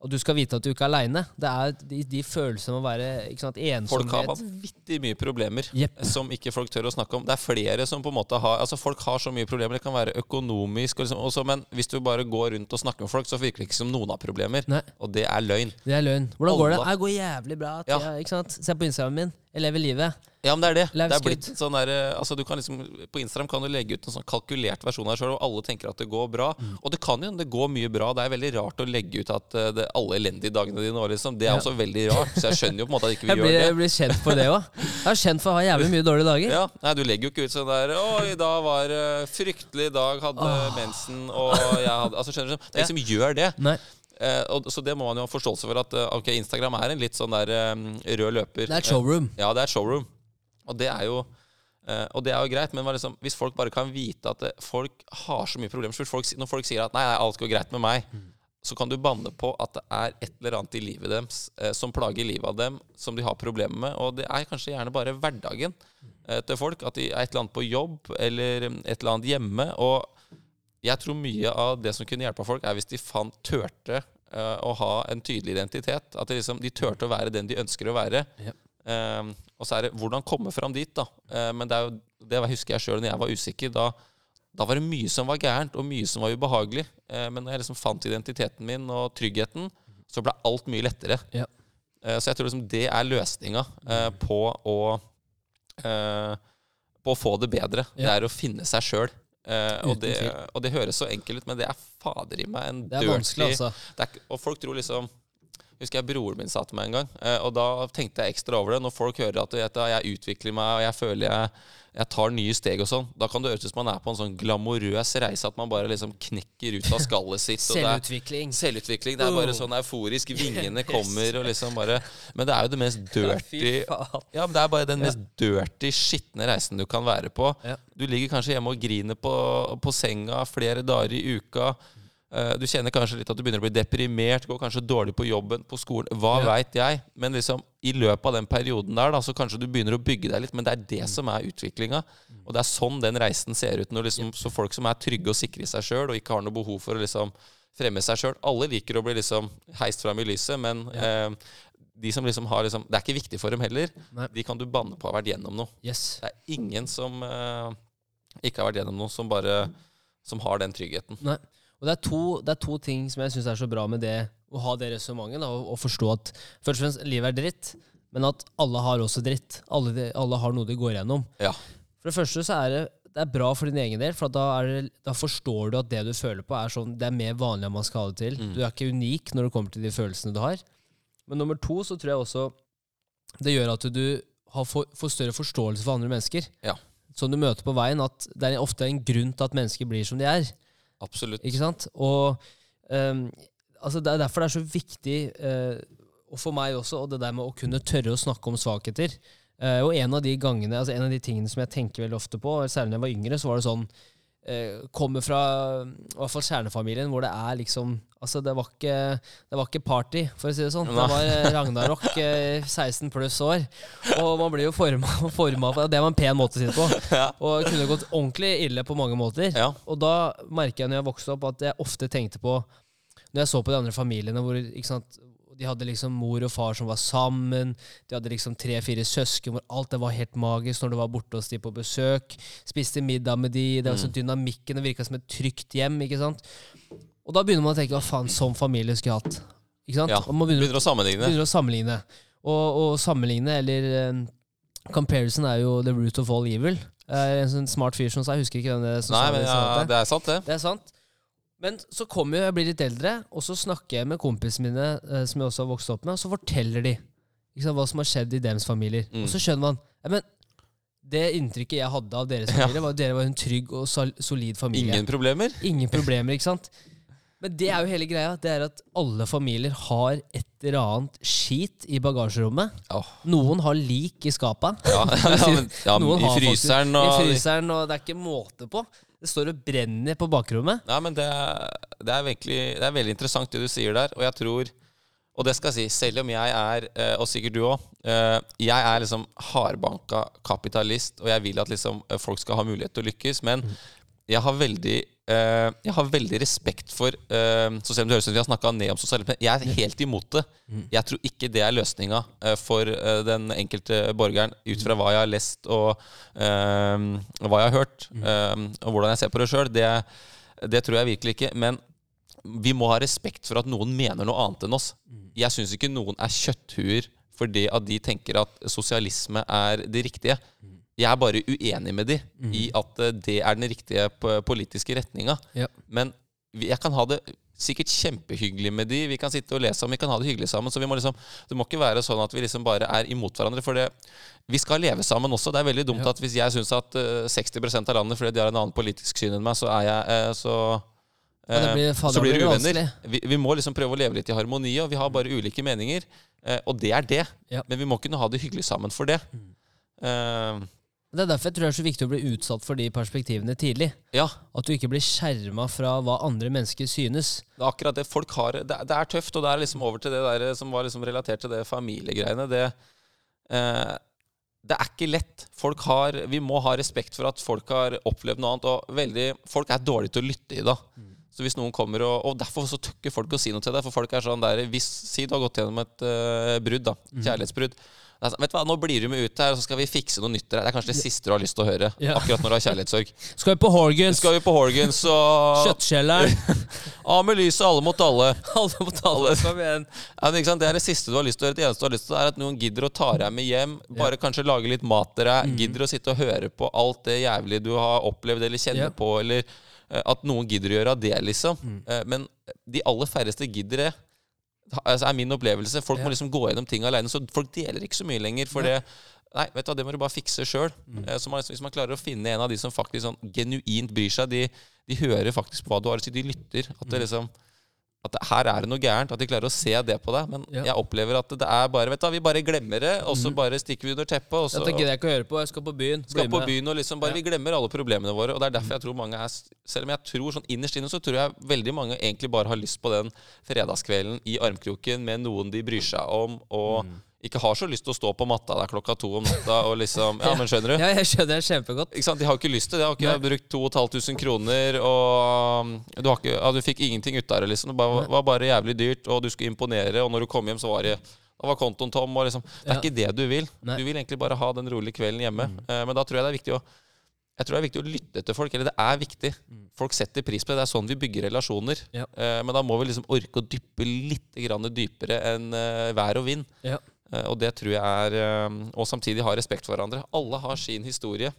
og du skal vite at du ikke er aleine. Det er de, de følelsene av å være sant, ensomhet Folk har vanvittig mye problemer yep. som ikke folk tør å snakke om. Det er flere som på en måte har Altså Folk har så mye problemer. Det kan være økonomisk, liksom, også, men hvis du bare går rundt og snakker med folk, så virker det ikke som noen har problemer. Nei. Og det er løgn. Det er løgn. Hvordan går det? Det går jævlig bra. Ja. ikke sant? Se på Instagramen min. Jeg lever livet. Ja, men det er det. Life Det er blitt sånn der, eh, altså du kan liksom, På Instagram kan du legge ut en sånn kalkulert versjon av deg sjøl, og alle tenker at det går bra. Mm. Og det kan jo det går mye bra. Det er veldig rart å legge ut at eh, det, alle elendige dagene dine år, liksom. Det er Ja. også veldig rart. Så jeg skjønner jo på en måte at ikke vi Jeg blir, gjør jeg blir kjent for det òg. Jeg er kjent for å ha jævlig mye dårlige dager. Ja, nei, Du legger jo ikke ut sånn der 'Å, i dag var det fryktelig dag, hadde mensen', og jeg hadde Altså, skjønner du? Det er ingen som gjør det. Nei, Eh, og, så det må man jo ha forståelse for at eh, ok, Instagram er en litt sånn der eh, rød løper. det er et showroom. Ja, det er showroom. Og det er jo uh, og det er jo greit, men liksom, hvis folk bare kan vite at det, folk har så mye problemer folk, Når folk sier at nei, nei, alt går greit med meg, så kan du banne på at det er et eller annet i livet deres uh, som plager livet av dem, som de har problemer med. Og det er kanskje gjerne bare hverdagen uh, til folk. At de er et eller annet på jobb eller mm, et eller annet hjemme. Og jeg tror mye av det som kunne hjelpe folk, er hvis de fant, turte uh, å ha en tydelig identitet. At liksom, de turte å være den de ønsker å være. Ja. Um, og så er det hvordan komme fram dit, da. Uh, men det, er jo, det husker jeg sjøl når jeg var usikker. Da, da var det mye som var gærent, og mye som var ubehagelig. Uh, men når jeg liksom fant identiteten min og tryggheten, så ble alt mye lettere. Ja. Eh, så jeg tror liksom det er løsninga eh, på å På å få det bedre. Det er å finne seg sjøl. Eh, og, det, og det høres så enkelt ut, men det er fader i meg en Det vanskelig, altså. Og folk tror liksom Husker jeg broren min sa til meg en gang, eh, og da tenkte jeg ekstra over det. Når folk hører at vet jeg utvikler meg, og jeg føler jeg, jeg tar nye steg og sånn, da kan det høres ut som man er på en sånn glamorøs reise, at man bare liksom knekker ut av skallet sitt. og det er- Selvutvikling. Selvutvikling. Det er bare Oh. sånn euforisk. Vingene kommer og liksom bare Men det er jo det mest dirty. Ja, men det er bare den mest dirty, skitne reisen du kan være på. Du ligger kanskje hjemme og griner på, på senga flere dager i uka. Eh, Du kjenner kanskje litt at du begynner å bli deprimert, går kanskje dårlig på jobben, på skolen. Hva Ja. veit jeg? Men liksom, i løpet av den perioden der, da, så kanskje du begynner å bygge deg litt. Men det er det som er utviklinga. Og det er sånn den reisen ser ut. Når liksom, så folk som er trygge og sikre i seg sjøl, og ikke har noe behov for å liksom fremme seg sjøl. Alle liker å bli liksom heist fram i lyset, men eh, de som liksom har liksom Det er ikke viktig for dem heller. Nei. De kan du banne på å ha vært gjennom noe. Yes. Det er ingen som eh, ikke har vært gjennom noe, som bare Som har den tryggheten. Nei. Og det er, to, det er to ting som jeg syns er så bra med det å ha det resonnementet. Og, og forstå at først og fremst livet er dritt, men at alle har også dritt. Alle, de, alle har noe de går gjennom. Ja. For det første så er det, det er bra for din egen del, for da, er det, da forstår du at det du føler på, er sånn, det er mer vanlig enn man skal ha det til. Mm. Du er ikke unik når det kommer til de følelsene du har. Men nummer to så tror jeg også det gjør at du har får, får større forståelse for andre mennesker. Ja. Som du møter på veien, at det er ofte en grunn til at mennesker blir som de er. Absolutt. Ikke sant? Og um, altså det er derfor det er så viktig, uh, og for meg også, og det der med å kunne tørre å snakke om svakheter. Uh, og en av de gangene, altså en av de tingene som jeg tenker veldig ofte på, særlig da jeg var yngre, så var det sånn Kommer fra i hvert fall kjernefamilien, hvor det er liksom Altså, det var ikke, det var ikke party, for å si det sånn. Det var eh, Ragnarok, eh, 16 pluss år. Og man blir jo forma, forma Det var en pen måte å si det på. Og det kunne gått ordentlig ille på mange måter. Ja. Og da merker jeg når jeg vokste opp, at jeg ofte tenkte på Når jeg så på de andre familiene hvor sant, de hadde liksom mor og far som var sammen, de hadde liksom tre-fire søsken hvor alt det var helt magisk når du var borte hos de på besøk. Spiste middag med de, det var Mm. dynamikken, det virka som et trygt hjem. ikke sant? Og da begynner man å tenke hva faen, sånn familie skulle jeg hatt. Ikke sant? Ja, Og man begynner, Begynner å sammenligne. begynner å sammenligne. Og, og sammenligne, eller eh, Comparison er jo the root of all evil. Eh, en sånn smart fyr som sa, jeg husker ikke hvem det som Nei, sa men det. ja, sa det. det er sant, det. Det er sant. Men så kommer jo, jeg blir litt eldre, og så snakker jeg med kompisene mine, eh, som jeg også har vokst opp med, og så forteller de ikke sant, hva som har skjedd i deres familier. Mm. Og så skjønner man ja, men Det inntrykket jeg hadde av deres Ja. familie, var at dere var en trygg og solid familie. Ingen problemer. Ingen problemer, ikke sant? Men det er jo hele greia. Det er at alle familier har et eller annet skit i bagasjerommet. Oh. Noen har lik i skapa. Ja, ja, men, ja I fryseren og I fryseren, og det er ikke måte på. Det står og brenner på bakrommet. Nei, men det, er- det, er virkelig, det er veldig interessant det du sier der. Og jeg tror Og det skal jeg si, selv om jeg er, eh, og sikkert du òg Jeg er liksom hardbanka kapitalist, og jeg vil at liksom eh, folk skal ha mulighet til å lykkes. Men jeg har veldig eh, Jeg har veldig respekt for uh, Så selv om det høres ut som vi har snakka ned om sosialisme, jeg er helt imot det. Jeg tror ikke det er løsninga uh, for eh, den enkelte borgeren, ut fra hva jeg har lest og hva jeg har hørt, eh, og hvordan jeg ser på det sjøl. Det, det tror jeg virkelig ikke. Men vi må ha respekt for at noen mener noe annet enn oss. Jeg syns ikke noen er kjøtthuer fordi at de tenker at sosialisme er det riktige. Jeg er bare uenig med de i at eh, det er den riktige politiske retninga. Ja. Men jeg kan ha det sikkert kjempehyggelig med de. Vi kan sitte og lese om, vi kan ha det hyggelig sammen. Så vi må liksom, det må ikke være sånn at vi liksom bare er imot hverandre. For det, vi skal leve sammen også. Det er veldig dumt Ja. at hvis jeg syns at eh, 60% av landet fordi de har en annen politisk syn enn meg, så er jeg eh, så det blir- så blir det uvenner. Vi, vi må liksom prøve å leve litt i harmoni, og vi har bare ulike meninger. Og det er det. Ja. Men vi må kunne ha det hyggelig sammen for det. Eh, Det er derfor jeg tror det er så viktig å bli utsatt for de perspektivene tidlig. ja, At du ikke blir skjerma fra hva andre mennesker synes. det er akkurat det. Folk har, det, det er tøft, og det er liksom over til det der som var liksom relatert til det familiegreiene. Det, eh, det er ikke lett. Folk har, vi må ha respekt for at folk har opplevd noe annet. Og veldig, folk er dårlige til å lytte i det. Så hvis noen kommer og, og derfor så tør ikke folk å si noe til deg. For folk er sånn der hvis, Si du har gått gjennom et uh, brudd, da. Kjærlighetsbrudd. Det sånn, vet du hva, Nå blir du med ut her, og så skal vi fikse noe nytt til deg. Det er kanskje det siste du har lyst til å høre. Ja. Akkurat når du har kjærlighetssorg. Skal vi på Horgans? Skal vi på Horgans og Kjøttkjelleren? Av med lyset, alle mot alle. Alle mot alle. det. Kom igjen. Ja, sant? Det er det siste du har lyst til å gjøre. Det eneste du har lyst til, er at noen gidder å ta deg med hjem. Bare kanskje lage litt mat til deg. Gidder å sitte og høre på alt det jævlige du har opplevd eller kjenner Ja. på. Eller eh, at noen gidder å gjøre det, liksom. Mm. men de aller færreste gidder det. Altså, er min opplevelse. Folk Ja. må liksom gå gjennom ting alene. Så folk deler ikke så mye lenger. For det Nei, vet du hva, det må du bare fikse sjøl. Så man, hvis man klarer å finne en av de som faktisk sånn genuint bryr seg, de, de hører faktisk på hva du har å si. De lytter. At det liksom at her er det noe gærent. At de klarer å se det på deg. Men Ja. jeg opplever at det er bare Vet du vi bare glemmer det, og så bare stikker vi under teppet. Og så Dette gidder jeg ikke å høre på. Jeg skal på byen. skal Bli på med. byen og liksom bare Ja. Vi glemmer alle problemene våre. Og det er derfor jeg tror mange er Selv om jeg tror sånn innerst inne, så tror jeg veldig mange egentlig bare har lyst på den fredagskvelden i armkroken med noen de bryr seg om, og Mm. Ikke har så lyst til å stå på matta der klokka to om natta og liksom Ja, men skjønner du? Ja, jeg skjønner det kjempegodt. Ikke sant? De har ikke lyst til det. De har ikke Nei. brukt 2500 kroner, og um, du, har ikke, ja, du fikk ingenting ut av det. liksom. Det var bare jævlig dyrt, og du skulle imponere, og når du kom hjem, så var det da var kontoen tom. og liksom, Det er Ja. ikke det du vil. Nei. Mm. Du vil egentlig bare ha den rolige kvelden hjemme. Eh, men da tror jeg det er viktig å jeg tror det er viktig å lytte til folk. Eller det er viktig. Folk setter pris på det. Det er sånn vi bygger relasjoner. Mm. Ja. Eh, men da må vi liksom orke å dyppe litt grann dypere enn eh, vær og vind. Ja. Eh, Og det tror jeg er eh, Og samtidig ha respekt for hverandre. Alle har sin historie.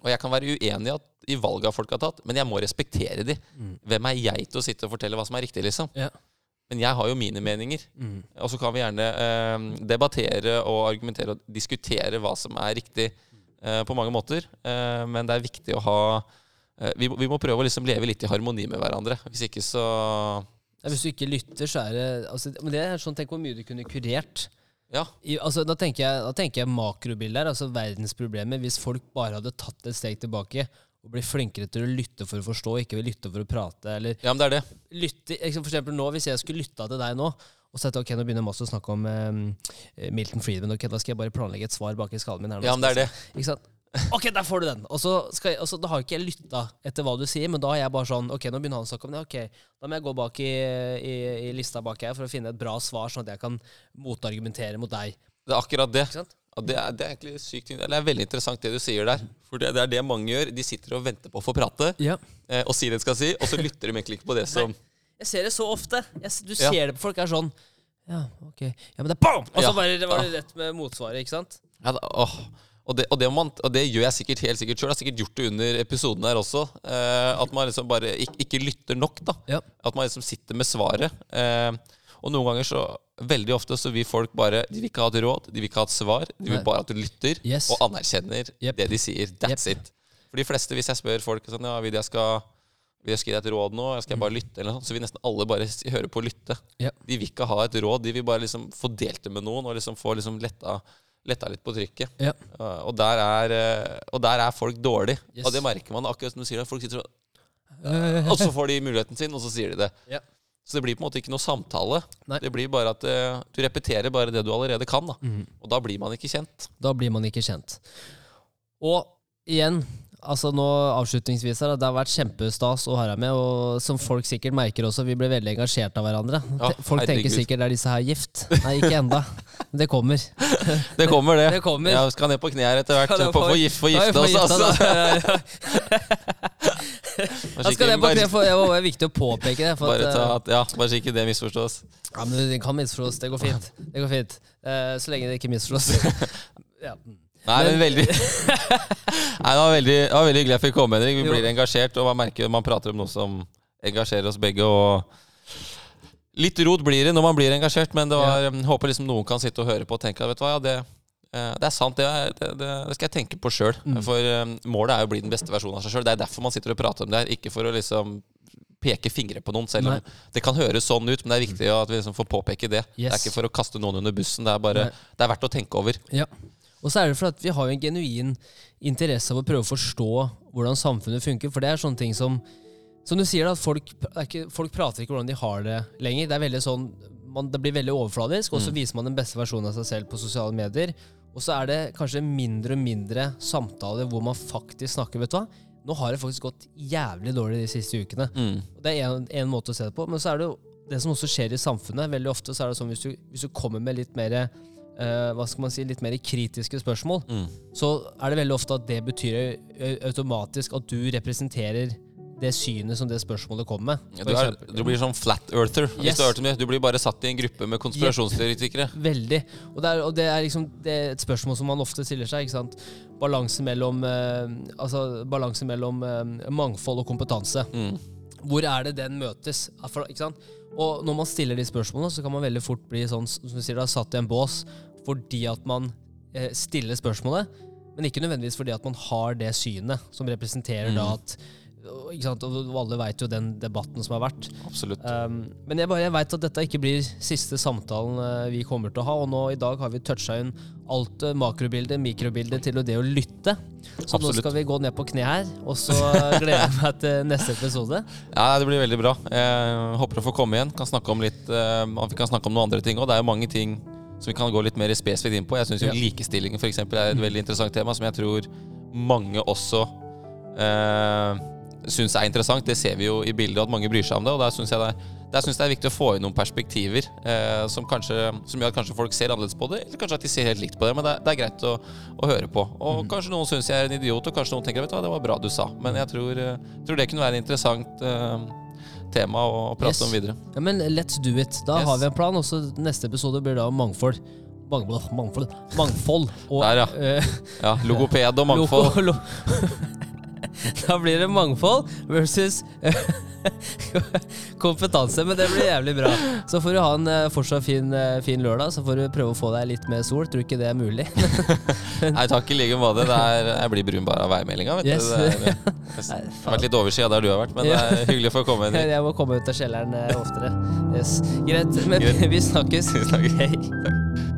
Og jeg kan være uenig i, valga folk har tatt, men jeg må respektere de. Hvem er jeg til å sitte og fortelle hva som er riktig, liksom? Mm. Ja. Men jeg har jo mine meninger. Mm. Og så kan vi gjerne eh, debattere og argumentere og diskutere hva som er riktig eh, på mange måter. Eh, men det er viktig å ha eh, vi, vi må prøve å liksom leve litt i harmoni med hverandre. Hvis ikke så Ja, hvis du ikke lytter, så er det altså, Men det er sånn, Tenk hvor mye du kunne kurert. Ja. I, altså, da, tenker jeg, da tenker jeg makrobildet her, altså verdensproblemer. Hvis folk bare hadde tatt et steg tilbake og blitt flinkere til å lytte for å forstå, ikke vil lytte for å prate. Eller ja, men det er det. lytte, liksom for eksempel nå, Hvis jeg skulle lytta til deg nå og sett, ok, nå begynner Mads å snakke om um, Milton Friedman, ok, da skal jeg bare planlegge et svar bak i skallen min. her nå, Ja, men det er det. Ikke sant? Ok, der får du den! Og så jeg, så Da har ikke jeg lytta etter hva du sier, men da har jeg bare sånn Ok, nå begynner han å snakke om det. Ok, da må jeg gå bak i, i, i lista bak her for å finne et bra svar, sånn at jeg kan motargumentere mot deg. Det er akkurat det. Og det, er, det er egentlig sykt Eller det er veldig interessant det du sier der. For det, det er det mange gjør. De sitter og venter på å få prate Ja. eh, og si det de skal si, og så lytter de egentlig ikke på det som Jeg ser det så ofte. Jeg, du Ja. ser det på folk er sånn Ja, ok. Ja, men det er bam! Og så bare, var det rett med motsvaret, ikke sant? ja, da, åh. Og det, og, det man, og det gjør jeg sikkert helt sikkert sjøl. Jeg har sikkert gjort det under episoden her også. Eh, at man liksom bare ikke, ikke lytter nok. da Ja. At man liksom sitter med svaret. Eh, og noen ganger så Veldig ofte så vil folk bare De vil ikke ha et råd, de vil ikke ha et svar. De vil bare at du lytter Yes. og anerkjenner Yep. det de sier. That's it. For de fleste, hvis jeg spør folk sånn, ja, vil jeg skal vil jeg skal gi deg et råd nå, skal jeg bare lytte, eller noe så vil nesten alle bare høre på å lytte. Yep. De vil ikke ha et råd, de vil bare liksom få delt det med noen og liksom få liksom letta, letta litt på trykket. Ja. Uh, og, der er, uh, og der er folk dårlig. Yes. Og det merker man akkurat som du sier. det, Folk sitter og Og så får de muligheten sin, og så sier de det. Ja. Så det blir på en måte ikke noe samtale. Nei. Det blir bare at uh, du repeterer bare det du allerede kan. da Mm. Og da blir man ikke kjent. Da blir man ikke kjent. Og igjen, altså nå avslutningsvis her, det har vært kjempestas å ha deg med, og som folk sikkert merker også, vi ble veldig engasjert av hverandre. Ja, folk tenker sikkert er disse her gift. Nei, ikke enda. Men det kommer. Det kommer, det. Det kommer. Ja, skal ned på kne her etter hvert. for, for, Ja, vi gifte oss, altså. Da skal ned på kne, for det var viktig å påpeke det. For bare, at, eh, at, ja, bare så ikke det misforstås. ja, men det kan misforstås. Det går fint. Det går fint. Uh, så lenge det ikke misforstås. ja. Nei, men, Men- veldig Nei, det var veldig, det var veldig hyggelig jeg fikk komme, Henrik. Vi Jo. blir engasjert, og man merker man prater om noe som engasjerer oss begge. Og litt rot blir det når man blir engasjert, men det var, jeg håper liksom noen kan sitte og høre på og tenke at vet du hva, ja, det, eh, det er sant, det, er, det, det, skal jeg tenke på sjøl. Mm. For eh, målet er jo å bli den beste versjonen av seg sjøl. Det er derfor man sitter og prater om det her, ikke for å liksom peke fingre på noen, selv om Nei. det kan høres sånn ut. Men det er viktig at vi liksom får påpeke det. Det er ikke for å kaste noen under bussen. Det er bare. Det er verdt å tenke over. Ja. Og så er det for at vi har jo en genuin interesse av å prøve å forstå hvordan samfunnet funker. For det er sånne ting som Som du sier, da, at folk, ikke, folk prater ikke hvordan de har det lenger. Det er veldig sånn man, Det blir veldig overfladisk, og så Mm. viser man den beste versjonen av seg selv på sosiale medier. Og så er det kanskje mindre og mindre samtaler hvor man faktisk snakker. Vet du hva? Nå har det faktisk gått jævlig dårlig de siste ukene. Mm. Og Det er en, en måte å se det på. Men så er det jo det som også skjer i samfunnet. Veldig ofte så er det sånn hvis du, hvis du kommer med litt mer eh, hva skal man si, litt mer kritiske spørsmål, Mm. så er det veldig ofte at det betyr automatisk at du representerer det synet som det spørsmålet kommer med. Du, er, du blir sånn flat earther. Yes. du, blir bare satt i en gruppe med konspirasjonsteoretikere. Veldig. Og det, er, og det er liksom det er et spørsmål som man ofte stiller seg. Balansen? Balanse mellom, eh, altså, balanse mellom eh, mangfold og kompetanse. Mm. Hvor er det den møtes? Ikke sant? Og når man stiller de spørsmålene, så kan man veldig fort bli sånn, som du sier, da, satt i en bås fordi at man eh, stiller spørsmålet, men ikke nødvendigvis fordi at man har det synet som representerer da Mm. at og- alle veit jo den debatten som har vært. Absolutt. Um, men jeg, bare- jeg veit at dette ikke blir siste samtalen eh, vi kommer til å ha. Og nå i dag har vi toucha inn alt uh, makrobildet, mikrobildet til det å lytte. Så nå skal vi gå ned på kne her, og så gleder jeg meg til neste episode. Ja, Det blir veldig bra. Jeg håper å få komme igjen. Kan snakke om litt eh, Vi kan snakke om noen andre ting òg. Det er jo mange ting som vi kan gå litt mer spesifikt inn på. Jeg syns Ja. likestilling for eksempel, er et veldig interessant tema som jeg tror mange også eh, syns er interessant. Det ser vi jo i bildet, at mange bryr seg om det. Og der syns jeg det er der synes det er viktig å få inn noen perspektiver eh, som, kanskje, som gjør at kanskje folk ser annerledes på det, eller kanskje at de ser helt likt på det. Men det, er- det er greit å, å høre på. Og kanskje noen syns jeg er en idiot, og kanskje noen tenker vet du hva, det var bra du sa. Men jeg tror, eh, tror det kunne være en interessant eh, tema å, prate Yes. om videre. Ja, men let's do it. Da Yes. har vi en plan, Også neste episode blir da mangfold. Mangfold, mangfold. Mangfold. Og, Der, ja. eh, Ja, Logoped og mangfold. Loko- lo- da blir det mangfold versus kompetanse, men det blir jævlig bra. Så får du ha en eh, fortsatt fin, eh, fin lørdag, så får du prøve å få deg litt mer sol. Tror ikke det er mulig. Nei, takk i like måte. Jeg blir brun bare av værmeldinga. vet du. Det, er, det har vært litt overskya der du har vært, men det er hyggelig å komme. inn. Jeg må komme ut av kjelleren eh, oftere. Yes. Greit, men Greit. vi snakkes. Vi snakkes. Hei.